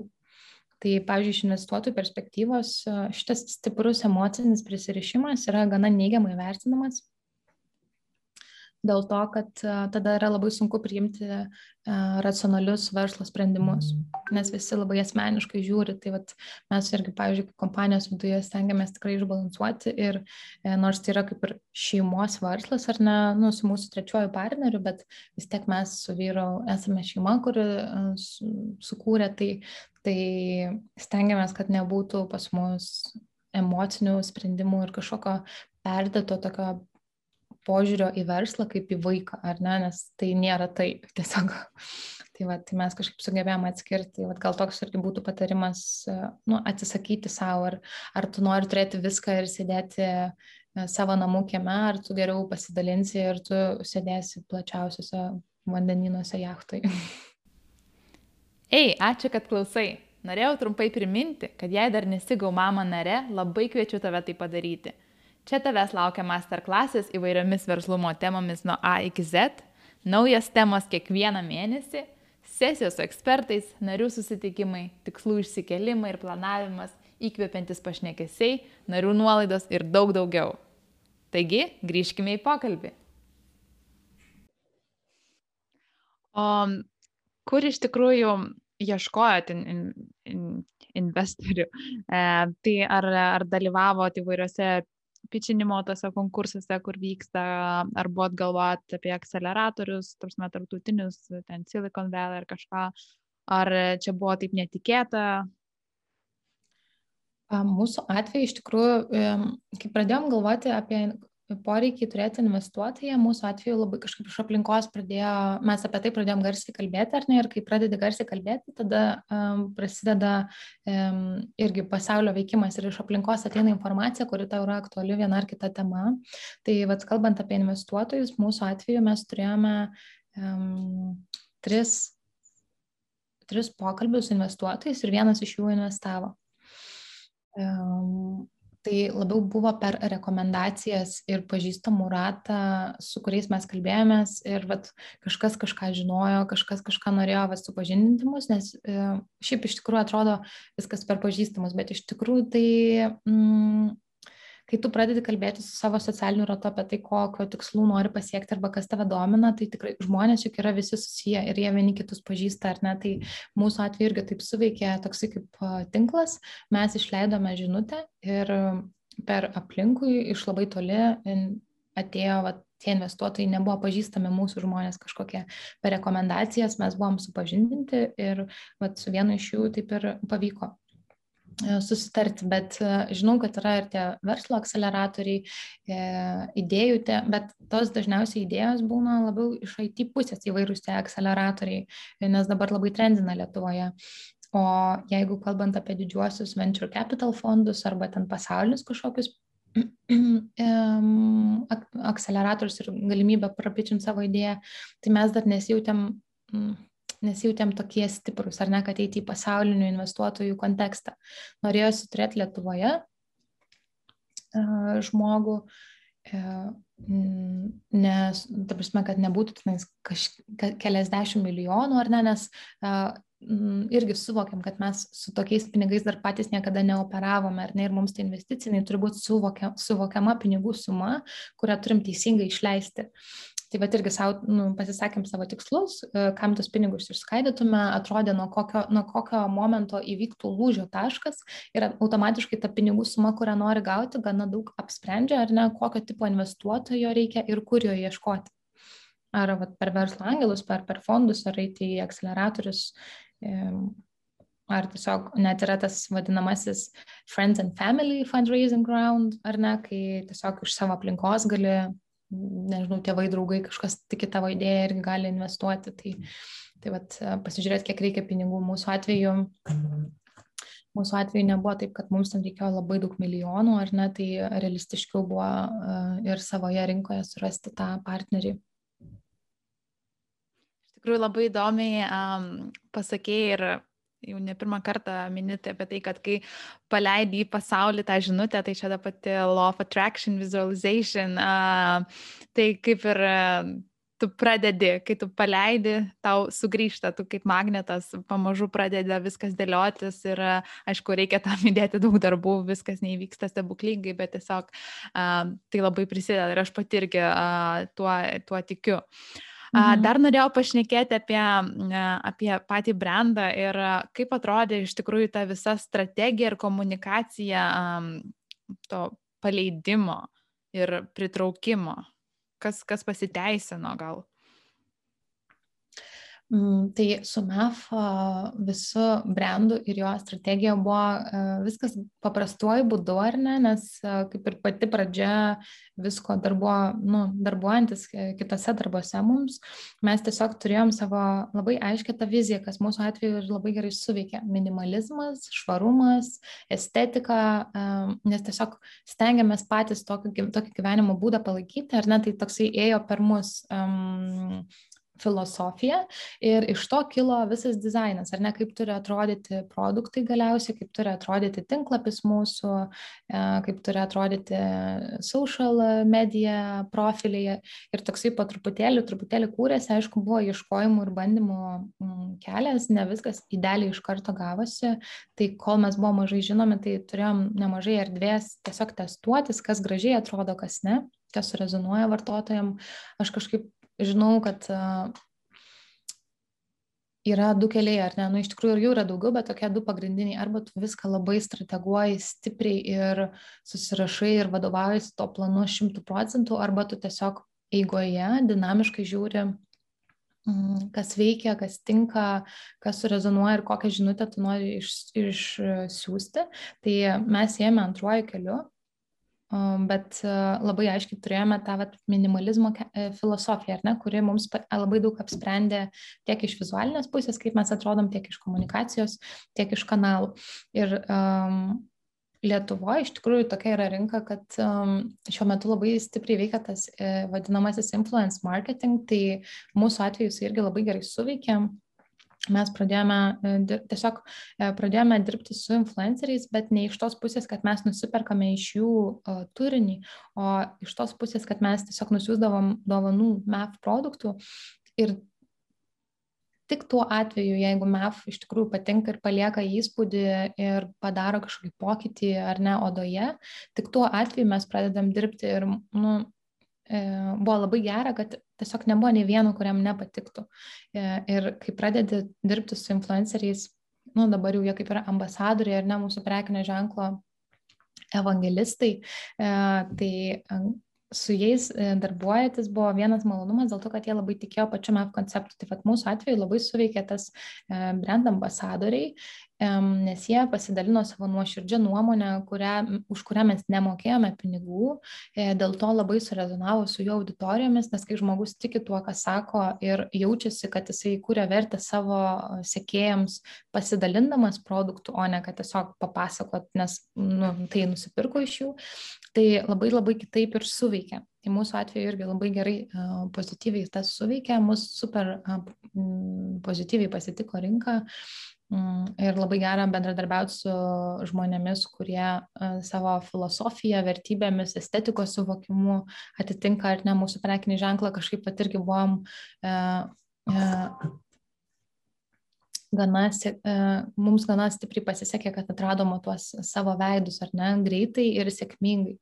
Tai, pavyzdžiui, iš investuotojų perspektyvos šitas stiprus emocinis prisirišimas yra gana neigiamai vertinamas dėl to, kad tada yra labai sunku priimti racionalius verslo sprendimus, nes visi labai asmeniškai žiūri. Tai vat, mes irgi, pavyzdžiui, kompanijos viduje stengiamės tikrai išbalansuoti ir e, nors tai yra kaip ir šeimos verslas ar ne, nu, su mūsų trečiuoju partneriu, bet vis tiek mes su vyru esame šeima, kuri sukūrė, tai tai stengiamės, kad nebūtų pas mus emocinių sprendimų ir kažkokio perdėto tokio požiūrio į verslą kaip į vaiką, ar ne, nes tai nėra taip [laughs] tiesiog. Tai, va, tai mes kažkaip sugebėjome atskirti, va, gal toks irgi būtų patarimas nu, atsisakyti savo, ar, ar tu nori turėti viską ir sėdėti e, savo namų kieme, ar tu geriau pasidalinsi ir tu sėdėsi plačiausiuose vandeninuose jachtui. [laughs] Ei, ačiū, kad klausai. Norėjau trumpai priminti, kad jei dar nesigau mama nare, labai kviečiu tave tai padaryti. Čia tavęs laukia masterklasis įvairiomis verslumo temomis nuo A iki Z, naujas temos kiekvieną mėnesį, sesijos su ekspertais, narių susitikimai, tikslų išsikelimai ir planavimas, įkvepiantis pašnekesiai, narių nuolaidos ir daug daugiau. Taigi, grįžkime į pokalbį. O kur iš tikrųjų ieškojot in, in, in, investorių, e, tai ar, ar dalyvavot įvairiose pičinimo tose konkursuose, kur vyksta, ar buvot galvojat apie akceleratorius, tarpsme, tarptautinius, ten Silicon Valley ar kažką, ar čia buvo taip netikėta? Mūsų atveju iš tikrųjų, kai pradėjom galvoti apie poreikį turėti investuotoją, mūsų atveju labai kažkaip iš aplinkos pradėjo, mes apie tai pradėjom garsiai kalbėti, ar ne, ir kai pradedi garsiai kalbėti, tada um, prasideda um, irgi pasaulio veikimas ir iš aplinkos ateina informacija, kuri tau yra aktuali viena ar kita tema. Tai vad kalbant apie investuotojus, mūsų atveju mes turėjome um, tris, tris pokalbius su investuotojais ir vienas iš jų investavo. Um, tai labiau buvo per rekomendacijas ir pažįstamų ratą, su kuriais mes kalbėjomės ir vat, kažkas kažką žinojo, kažkas kažką norėjo vat, supažindinti mus, nes e, šiaip iš tikrųjų atrodo viskas per pažįstamus, bet iš tikrųjų tai mm, kai tu pradedi kalbėti su savo socialiniu ratu apie tai, kokio tikslų nori pasiekti arba kas tave domina, tai tikrai žmonės juk yra visi susiję ir jie vieni kitus pažįsta, ar ne? Tai mūsų atveju irgi taip suveikė toksai kaip tinklas, mes išleidome žinutę ir per aplinkui iš labai toli atėjo va, tie investuotojai nebuvo pažįstami mūsų žmonės kažkokie per rekomendacijas, mes buvom supažindinti ir vat, su vienu iš jų taip ir pavyko susitarti, bet e, žinau, kad yra ir tie verslo akceleratoriai, e, idėjų, tie, bet tos dažniausiai idėjos būna labiau iš IT pusės įvairūs tie akceleratoriai, nes dabar labai trendina Lietuvoje. O jeigu kalbant apie didžiuosius venture capital fondus arba ten pasaulinius kažkokius [clears throat] akceleratorius ir galimybę prapičinti savo idėją, tai mes dar nesijutėm, nesijutėm tokie stiprus, ar ne, kad eiti į pasaulinių investuotojų kontekstą. Norėjosi turėti Lietuvoje žmogų, nes, ta prasme, kad nebūtų tenais kaž, keliasdešimt milijonų, ar ne, nes irgi suvokiam, kad mes su tokiais pinigais dar patys niekada neoperavome, ar ne, ir mums tai investiciniai turi būti suvokia, suvokiama pinigų suma, kurią turim teisingai išleisti. Tai va irgi savo, nu, pasisakėm savo tikslus, e, kam tos pinigus išskaidytume, atrodė, nuo kokio, nuo kokio momento įvyktų lūžio taškas ir automatiškai ta pinigų suma, kurią nori gauti, gana daug apsprendžia, ar ne, kokio tipo investuotojo reikia ir kur jo ieškoti. Ar va, per verslo angelus, per, per fondus, ar eiti į akceleratorius ar tiesiog net yra tas vadinamasis friends and family fundraising ground, ar ne, kai tiesiog iš savo aplinkos gali, nežinau, tėvai, draugai, kažkas tiki tavo idėją ir gali investuoti. Tai, tai vat, pasižiūrėti, kiek reikia pinigų. Mūsų atveju, mūsų atveju nebuvo taip, kad mums ten reikėjo labai daug milijonų, ar ne, tai realistiškiau buvo ir savoje rinkoje surasti tą partnerį tikrųjų labai įdomiai um, pasakėjai ir jau ne pirmą kartą minėti apie tai, kad kai paleidai į pasaulį tą žinutę, tai čia ta pati law of attraction, visualization, uh, tai kaip ir uh, tu pradedi, kai tu paleidi, tau sugrįžta, tu kaip magnetas pamažu pradeda viskas dėliotis ir aišku, reikia tam [laughs] įdėti daug darbų, viskas neįvyksta stebuklingai, bet tiesiog uh, tai labai prisideda ir aš pati irgi uh, tuo, tuo tikiu. Uh, Mhm. Dar norėjau pašnekėti apie, apie patį brandą ir kaip atrodė iš tikrųjų ta visa strategija ir komunikacija to paleidimo ir pritraukimo. Kas, kas pasiteisino gal? Mm, tai su MEF visų brandų ir jo strategija buvo viskas paprastuoju būdu, ar ne, nes kaip ir pati pradžia visko darbuo, nu, darbuojantis kitose darbuose mums, mes tiesiog turėjom savo labai aiškę tą viziją, kas mūsų atveju ir labai gerai suveikia. Minimalizmas, švarumas, estetika, nes tiesiog stengiamės patys tokį, tokį gyvenimo būdą palaikyti, ar ne, tai toksai ėjo per mus. Um, filosofija ir iš to kilo visas dizainas, ar ne, kaip turi atrodyti produktai galiausiai, kaip turi atrodyti tinklapis mūsų, e, kaip turi atrodyti social media profiliai ir toksai po truputėlį, truputėlį kūrėsi, aišku, buvo ieškojimų ir bandymų mm, kelias, ne viskas idealiai iš karto gavosi, tai kol mes buvome mažai žinomi, tai turėjom nemažai erdvės tiesiog testuotis, kas gražiai atrodo, kas ne kas rezonuoja vartotojam. Aš kažkaip žinau, kad yra du keliai, ar ne, nu iš tikrųjų ir jų yra daugiau, bet tokie du pagrindiniai, arba tu viską labai strateguoji stipriai ir susirašai ir vadovaujasi to planu šimtų procentų, arba tu tiesiog eigoje dinamiškai žiūri, mm, kas veikia, kas tinka, kas surezonuoja ir kokią žinutę tu nori išsiųsti. Tai mes ėmė antruoju keliu bet labai aiškiai turėjome tą vat, minimalizmo e, filosofiją, ne, kuri mums labai daug apsprendė tiek iš vizualinės pusės, kaip mes atrodom, tiek iš komunikacijos, tiek iš kanalų. Ir um, Lietuvoje iš tikrųjų tokia yra rinka, kad um, šiuo metu labai stipriai veikia tas e, vadinamasis influence marketing, tai mūsų atveju jis irgi labai gerai suveikia mes pradėjome e, tiesiog e, pradėjome dirbti su influenceriais, bet ne iš tos pusės, kad mes nusiperkame iš jų turinį, o iš tos pusės, kad mes tiesiog nusiūsdavom dovanų MEF produktų. Ir tik tuo atveju, jeigu MEF iš tikrųjų patinka ir palieka įspūdį ir padaro kažkokį pokytį ar ne odoje, tik tuo atveju mes pradedam dirbti ir nu, E, buvo labai gera, kad tiesiog nebuvo nei vieno, kuriam nepatiktų. E, ir kai pradedi dirbti su influenceriais, nu dabar jau jie kaip yra ambasadoriai ar ne mūsų prekinio ženklo evangelistai, e, tai su jais darbuojantis buvo vienas malonumas dėl to, kad jie labai tikėjo pačiu MEF konceptu. Tai vad mūsų atveju labai suveikė tas brand ambasadoriai nes jie pasidalino savo nuoširdžią nuomonę, kurią, už kurią mes nemokėjome pinigų, e, dėl to labai surezonavo su jo auditorijomis, nes kai žmogus tiki tuo, ką sako ir jaučiasi, kad jisai kūrė vertę savo sekėjams pasidalindamas produktų, o ne kad tiesiog papasakot, nes nu, tai nusipirko iš jų, tai labai labai kitaip ir suveikia. Tai mūsų atveju irgi labai gerai uh, pozityviai tas suveikia, mus super uh, pozityviai pasitiko rinka ir labai gera bendradarbiauti su žmonėmis, kurie uh, savo filosofiją, vertybėmis, estetikos suvokimu atitinka ar ne mūsų prekinį ženklą, kažkaip pat irgi buvom uh, uh, gana, mums gana stipriai pasisekė, kad atradom tuos savo veidus, ar ne, greitai ir sėkmingai.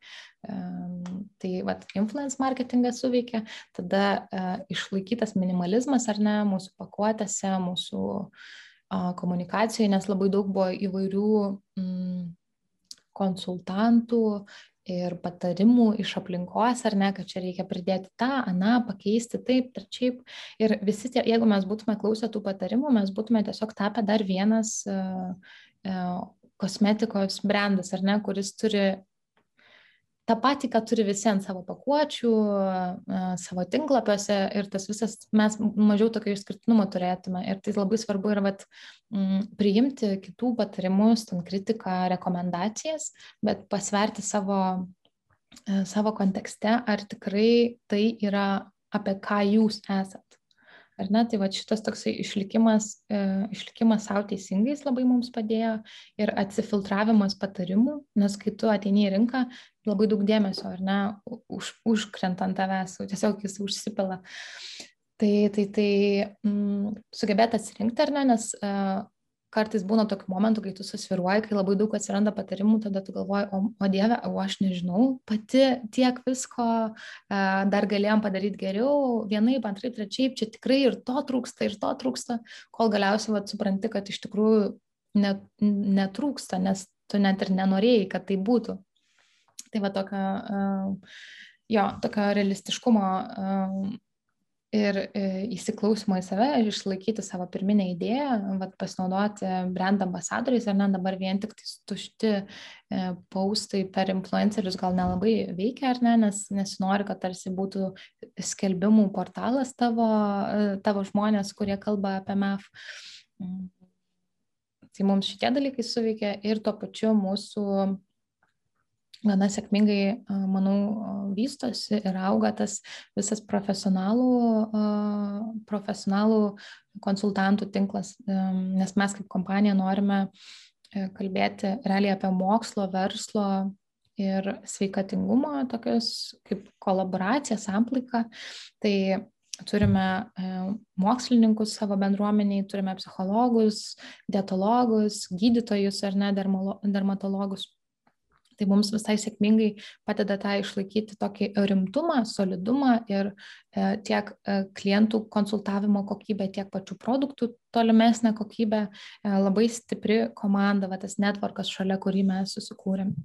Tai vat, influence marketingas suveikia, tada išlaikytas minimalizmas, ar ne, mūsų pakuotėse, mūsų komunikacijoje, nes labai daug buvo įvairių mm, konsultantų, ir patarimų iš aplinkos, ar ne, kad čia reikia pridėti tą, aną, pakeisti taip, trečiaip. Ir visi tie, jeigu mes būtume klausę tų patarimų, mes būtume tiesiog tapę dar vienas uh, uh, kosmetikos brandas, ar ne, kuris turi tą patį, ką turi visi ant savo pakuočių, savo tinklapiuose ir tas visas, mes mažiau tokio išskirtinumo turėtume. Ir tai labai svarbu yra vat, priimti kitų patarimus, ten kritiką, rekomendacijas, bet pasverti savo, savo kontekste, ar tikrai tai yra apie ką jūs esat. Ar ne, tai va šitas toksai išlikimas, e, išlikimas savo teisingais labai mums padėjo ir atsifiltravimas patarimų, nes kai tu ateini į rinką, labai daug dėmesio, ar ne, už, užkrenta ant tavęs, tiesiog jis užsipila. Tai, tai, tai mm, sugebėti atsirinkti, ar ne, nes uh, kartais būna tokių momentų, kai tu susviruoji, kai labai daug atsiranda patarimų, tada tu galvoji, o, o Dieve, o aš nežinau, pati tiek visko uh, dar galėjom padaryti geriau, vienaip, antraip, trečiaip, čia tikrai ir to trūksta, ir to trūksta, kol galiausiai vat, supranti, kad iš tikrųjų net, netrūksta, nes tu net ir nenorėjai, kad tai būtų. Tai va tokia, uh, jo, tokia realistiškumo uh, ir e, įsiklausimo į save, išlaikyti savo pirminę idėją, vat, pasinaudoti brand ambasadoriais, ar ne dabar vien tik tai tušti e, paustai per influencerius gal nelabai veikia, ar ne, nes nesinori, kad tarsi būtų skelbimų portalas tavo, e, tavo žmonės, kurie kalba apie MEF. Mm. Tai mums šitie dalykai suveikia ir tuo pačiu mūsų gana sėkmingai, manau, vystosi ir auga tas visas profesionalų, profesionalų konsultantų tinklas, nes mes kaip kompanija norime e, kalbėti realiai apie mokslo, verslo ir sveikatingumo tokius kaip kolaboraciją, samplaiką. Tai turime e, mokslininkus savo bendruomeniai, turime psichologus, dietologus, gydytojus ar ne dermatologus tai mums visai sėkmingai padeda tą išlaikyti tokį rimtumą, solidumą ir e, tiek e, klientų konsultavimo kokybę, tiek pačių produktų tolimesnę kokybę, e, labai stipri komanda, va, tas netvarkas šalia, kurį mes susikūrėm.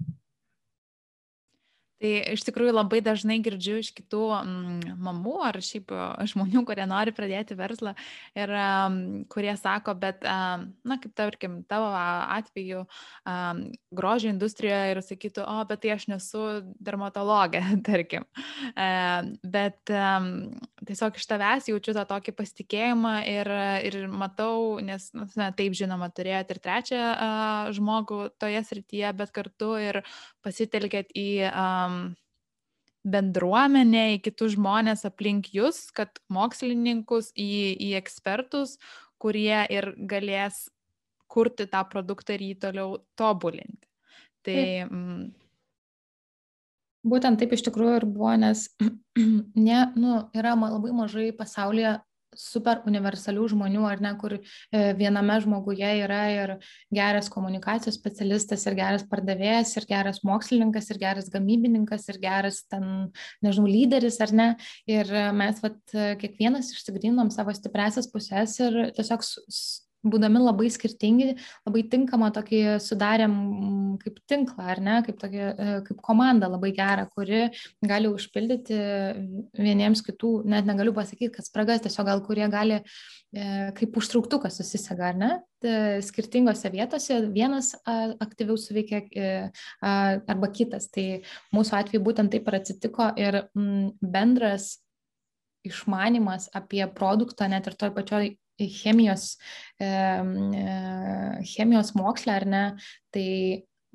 Tai iš tikrųjų labai dažnai girdžiu iš kitų mm, mamų ar šiaip žmonių, kurie nori pradėti verslą ir um, kurie sako, bet, um, na, kaip tarkim, tavo atveju um, grožio industrijoje ir sakytų, o, bet tai aš nesu dermatologė, [laughs] tarkim. Uh, bet um, tiesiog iš tavęs jaučiu tą tokį pasitikėjimą ir, ir matau, nes, na, taip žinoma, turėjote ir trečią uh, žmogų toje srityje, bet kartu ir pasitelkėt į um, bendruomenę, į kitus žmonės aplink jūs, kad mokslininkus, į, į ekspertus, kurie ir galės kurti tą produktą ir jį toliau tobulinti. Tai, mm, Būtent taip iš tikrųjų ir buvo, nes [clears throat] ne, nu, yra labai mažai pasaulyje super universalių žmonių, ar ne, kur e, viename žmoguje yra ir geras komunikacijos specialistas, ir geras pardavėjas, ir geras mokslininkas, ir geras gamybininkas, ir geras ten, nežinau, lyderis, ar ne. Ir mes, vat, kiekvienas išsigrynom savo stipresias pusės ir tiesiog būdami labai skirtingi, labai tinkamą tokį sudarėm kaip tinklą, ar ne, kaip, tokį, e, kaip komandą labai gerą, kuri gali užpildyti vieniems kitų, net negaliu pasakyti, kad spragas, tiesiog gal kurie gali e, kaip užtrauktukas susisega, ar ne, skirtingose vietose vienas aktyviau suveikia e, arba kitas. Tai mūsų atveju būtent taip ir atsitiko ir bendras išmanimas apie produktą net ir toj pačioj chemijos, chemijos mokslę ar ne, tai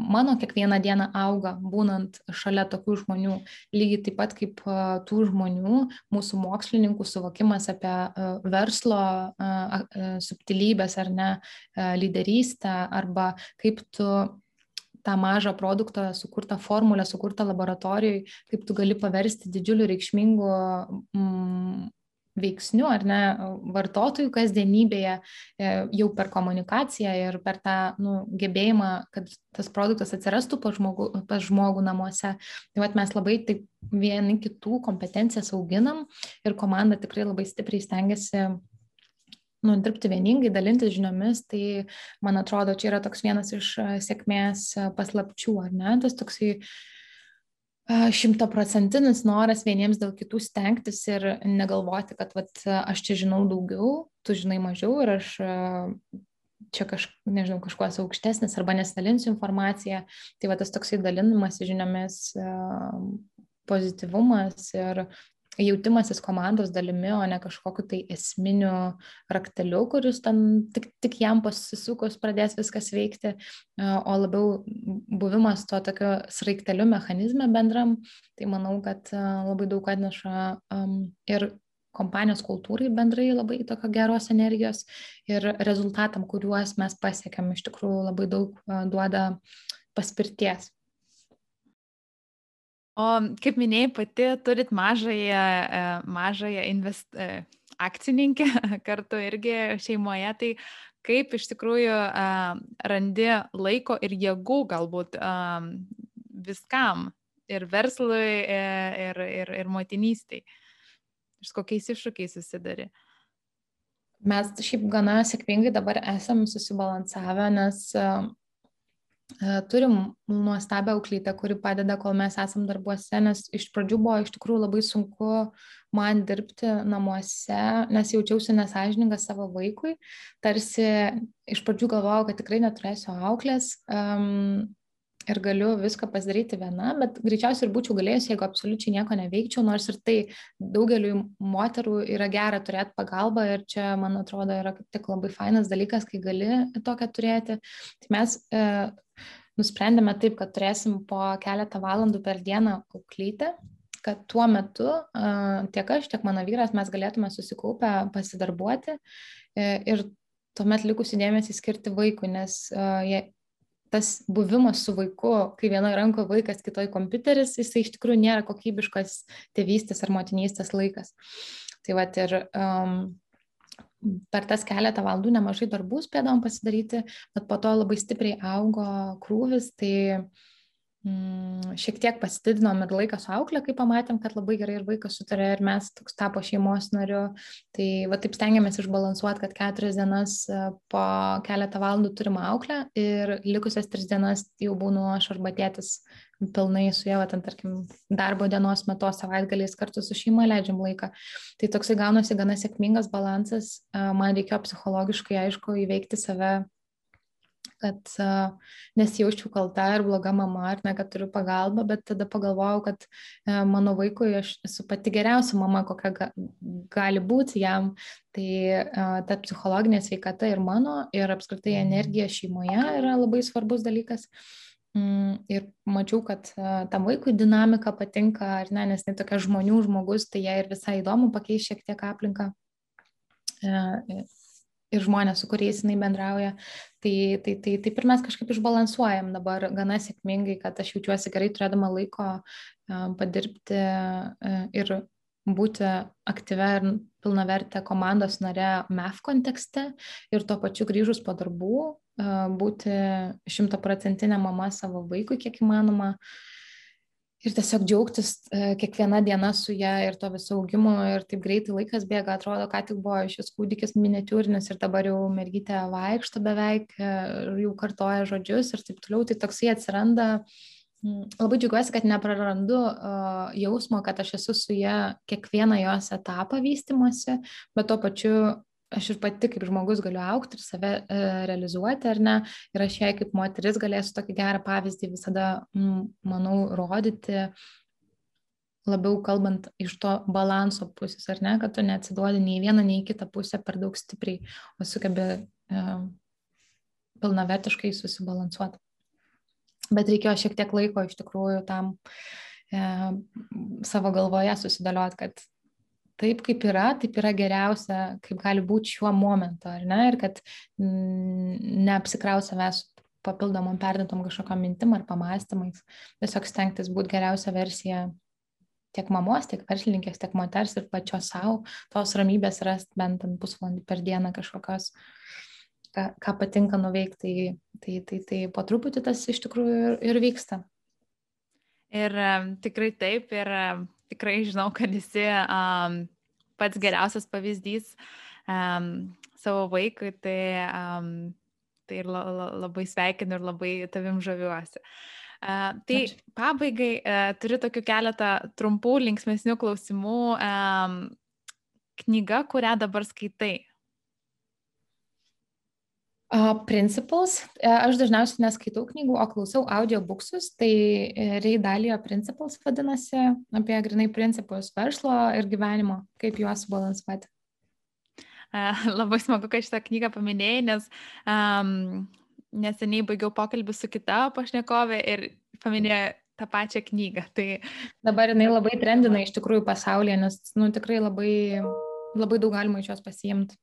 mano kiekvieną dieną auga, būnant šalia tokių žmonių. Lygiai taip pat kaip tų žmonių, mūsų mokslininkų suvokimas apie verslo subtilybės ar ne, lyderystę, arba kaip tu tą mažą produktą, sukurtą formulę, sukurtą laboratorijai, kaip tu gali paversti didžiuliu reikšmingu mm, veiksniu ar ne vartotojų kasdienybėje e, jau per komunikaciją ir per tą nu, gebėjimą, kad tas produktas atsirastų pas žmogų, pas žmogų namuose. Tai vat, mes labai taip vieni kitų kompetencijas auginam ir komanda tikrai labai stipriai stengiasi nu, dirbti vieningai, dalintis žiniomis, tai man atrodo, čia yra toks vienas iš e, sėkmės e, paslapčių, ar ne? Tas toksai uh, šimtaprocentinis noras vieniems dėl kitų stengtis ir negalvoti, kad vat, aš čia žinau daugiau, tu žinai mažiau ir aš čia kaž, nežinau, kažkuo esu aukštesnis arba nesidalinsiu informaciją. Tai va tas toksai dalinimas žiniomis, pozityvumas ir jautimasis komandos dalimi, o ne kažkokiu tai esminiu rakteliu, kuris ten tik, tik jam pasisukus pradės viskas veikti, o labiau buvimas to tokio sraigteliu mechanizme bendram, tai manau, kad labai daug atneša ir kompanijos kultūrai bendrai labai tokio geros energijos ir rezultatam, kuriuos mes pasiekėm, iš tikrųjų labai daug duoda paspirties. O kaip minėjai, pati turit mažąją, e, mažąją invest... E, akcininkę [laughs] kartu irgi šeimoje, tai kaip iš tikrųjų e, randi laiko ir jėgų galbūt viskam ir verslui, ir, ir, ir motinystiai. Iš kokiais iššūkiais susidari? Mes šiaip gana sėkmingai dabar esam susibalansavę, nes turim nuostabią auklytę, kuri padeda, kol mes esam darbuose, nes iš pradžių buvo iš tikrųjų labai sunku man dirbti namuose, nes jaučiausi nesažininkas savo vaikui. Tarsi iš pradžių galvojau, kad tikrai neturėsiu auklės um, ir galiu viską pasidaryti viena, bet greičiausiai ir būčiau galėjusi, jeigu absoliučiai nieko neveikčiau, nors ir tai daugeliu moterų yra gera turėti pagalbą ir čia, man atrodo, yra tik labai fainas dalykas, kai gali tokią turėti. Tai mes e, nusprendėme taip, kad turėsim po keletą valandų per dieną auklytę, kad tuo metu tiek aš, tiek mano vyras mes galėtume susikaupę pasidarbuoti e, ir tuomet likusį dėmesį skirti vaikui, nes jie, tas buvimas su vaiku, kai vienoje rankoje vaikas, kitoje kompiuteris, jisai iš tikrųjų nėra kokybiškas tėvystės ar motinystės laikas. Tai va ir um, per tas keletą valandų nemažai darbų spėdavom pasidaryti, bet po to labai stipriai augo krūvis, tai mm, šiek tiek pasididinom ir laiką su auklė, kai pamatėm, kad labai gerai ir vaikas sutarė ir mes toks tapo šeimos nariu. Tai va taip stengiamės išbalansuoti, kad keturias dienas e, po keletą valandų turim auklę ir likusias tris dienas jau būnu aš arba tėtis pilnai su ja, ten tarkim, darbo dienos metu, savaitgaliais kartu su šeima leidžiam laiką. Tai toksai gaunasi gana sėkmingas balansas. E, man reikėjo psichologiškai, aišku, įveikti save kad nesijaučiau kalta ir bloga mama, ar ne, kad turiu pagalbą, bet tada pagalvojau, kad uh, mano vaikui aš esu pati geriausia mama, kokia ga, gali būti jam. Tai ta psichologinė sveikata ir mano, ir apskritai energija šeimoje yra labai svarbus dalykas. Mm, ir mačiau, kad uh, tam vaikui dinamika patinka, ar ne, nes tai tokia žmonių žmogus, tai jai ir visai įdomu pakeisti šiek tiek aplinką. Uh, ir žmonės, su kuriais jinai bendrauja. Tai, tai, tai taip ir mes kažkaip išbalansuojam dabar gana sėkmingai, kad aš jaučiuosi gerai turėdama laiko padirbti ir būti aktyvę ir pilnavertę komandos nare MEF kontekste ir tuo pačiu grįžus po darbų būti šimtaprocentinė mama savo vaikui, kiek įmanoma. ir tiesiog džiaugtis kiekviena diena su ją ir to viso augimo ir taip greitai laikas bėga, atrodo, ką tik buvo šis kūdikis miniatūrinis ir dabar jau mergytė vaikšto beveik jau kartoja žodžius ir taip toliau, tai toksai atsiranda Labai džiugiuosi, kad neprarandu uh, jausmo, kad aš esu su ją kiekvieną jos etapą vystimuose, bet tuo pačiu aš ir pati kaip žmogus galiu aukti ir save e, realizuoti, ar ne, ir aš jai kaip moteris galėsiu tokį gerą pavyzdį visada, m, manau, rodyti, labiau kalbant iš to balanso pusės, ar ne, kad tu neatsiduodi nei vieną, nei kitą pusę per daug stipriai, o sugebi e, pilnavertiškai susibalansuoti. Bet reikėjo šiek tiek laiko iš tikrųjų tam e, savo galvoje susidėlioti, kad taip kaip yra, taip yra geriausia, kaip gali būti šiuo momentu, ar ne, ir kad neapsikraus savęs papildomom perdėtom kažkokiam mintim ar pamastymais, tiesiog stengtis būti geriausia versija tiek mamos, tiek verslininkės, tiek moters ir pačios savo, tos ramybės rasti bent pusvalandį per dieną kažkokios, ką, ką patinka nuveikti, tai, tai, tai, tai po truputį tas iš tikrųjų ir, ir vyksta. Ir tikrai taip, ir tikrai žinau, kad esi um, pats geriausias pavyzdys um, savo vaikui, tai, um, tai la, la, labai sveikinu ir labai tavim žaviuosi. Uh, tai Ačiū. pabaigai uh, turiu tokių keletą trumpų, linksmesnių klausimų. Um, knyga, kurią dabar skaitai, Principles. E, aš dažniausiai neskaitau knygų, o klausau audiobuksus. Tai e, Reidalio Principles vadinasi apie grinai principus verslo ir gyvenimo, kaip juos subalansuoti. [laughs] Labai smagu, kad šitą knygą paminėjai, nes um, neseniai baigiau pokalbį su kita pašnekovė ir paminėjo tą pačią knygą. Tai... Dabar jinai labai trendina iš tikrųjų pasaulyje, nes nu, tikrai labai, labai daug galima iš jos pasiimti.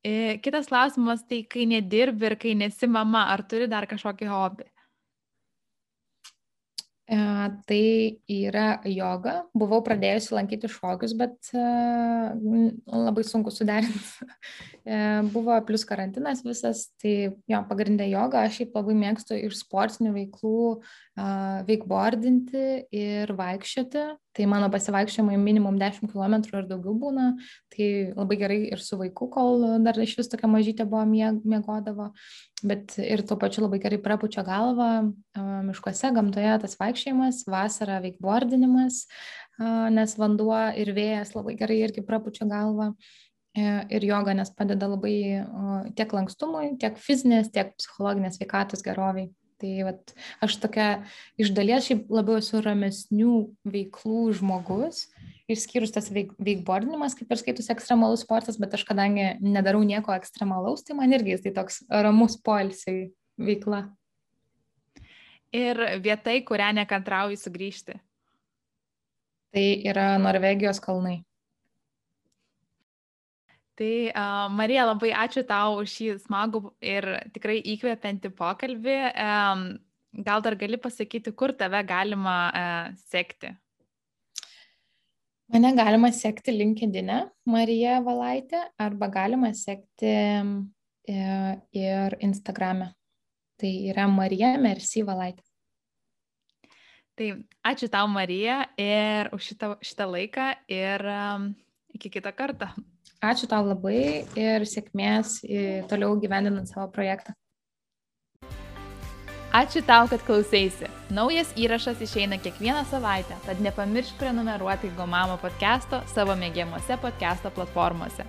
Kitas klausimas, tai kai nedirbi ir kai nesi mama, ar turi dar kažkokį hobį? E, tai yra joga. Buvau pradėjusi lankyti šokius, bet e, labai sunku suderinti. E, buvo plus karantinas visas, tai jo, pagrindė joga. Aš šiaip labai mėgstu iš sportinių veiklų veikbordinti ir vaikščioti. Tai mano pasivaikščiojimai minimum 10 km ir daugiau būna. Tai labai gerai ir su vaiku, kol dar iš vis tokia mažytė buvo mėgodavo. Bet ir tuo pačiu labai gerai prapučia galvą miškuose, gamtoje tas vaikščiojimas, vasara veikbordinimas, nes vanduo ir vėjas labai gerai irgi prapučia galvą ir joga, nes padeda labai tiek lankstumui, tiek fizinės, tiek psichologinės veikatos geroviai. Tai vat, aš tokia iš dalies šiaip labiau esu ramesnių veiklų žmogus, išskyrus tas veik, veikbordinimas, kaip ir skaitus ekstremalus sportas, bet aš kadangi nedarau nieko ekstremalaus, tai man irgi tai toks ramus poilsiai veikla. Ir vietai, kurią nekantrauju sugrįžti. Tai yra Norvegijos kalnai. Tai uh, Marija, labai ačiū tau už šį smagų ir tikrai įkvepiantį pokalbį. Um, gal dar gali pasakyti, kur tave galima uh, sekti? Mane galima sekti LinkedIn, Marija Valaitė, arba galima sekti uh, ir Instagrame. Tai yra Marija Mercy Valaitė. Tai ačiū tau, Marija, ir už šitą, šitą laiką ir um, iki kitą kartą. Ačiū tau labai ir sėkmės toliau gyvendinant savo projektą. Ačiū tau, kad klausėsi. Naujas įrašas išeina kiekvieną savaitę, tad nepamiršk prenumeruoti Gomamo podcast'o savo mėgiamuose podcast'o platformose.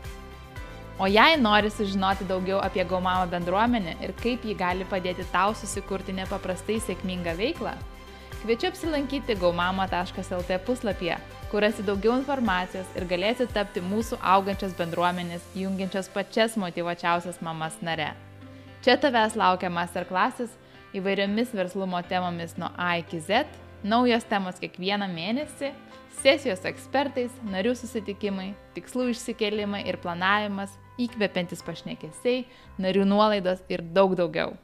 O jei nori sužinoti daugiau apie Gomamo bendruomenę ir kaip ji gali padėti tau susikurti nepaprastai sėkmingą veiklą, kviečiu apsilankyti gaumama.lt puslapyje kur rasi daugiau informacijos ir galėsi tapti mūsų augančios bendruomenės, jungiančios pačias motivuočiausias mamas nare. Čia tavęs laukia masterklasis įvairiomis verslumo temomis nuo A iki Z, naujos temos kiekvieną mėnesį, sesijos ekspertais, narių susitikimai, tikslų išsikelimai ir planavimas, įkvepiantis pašnekesiai, narių nuolaidos ir daug daugiau.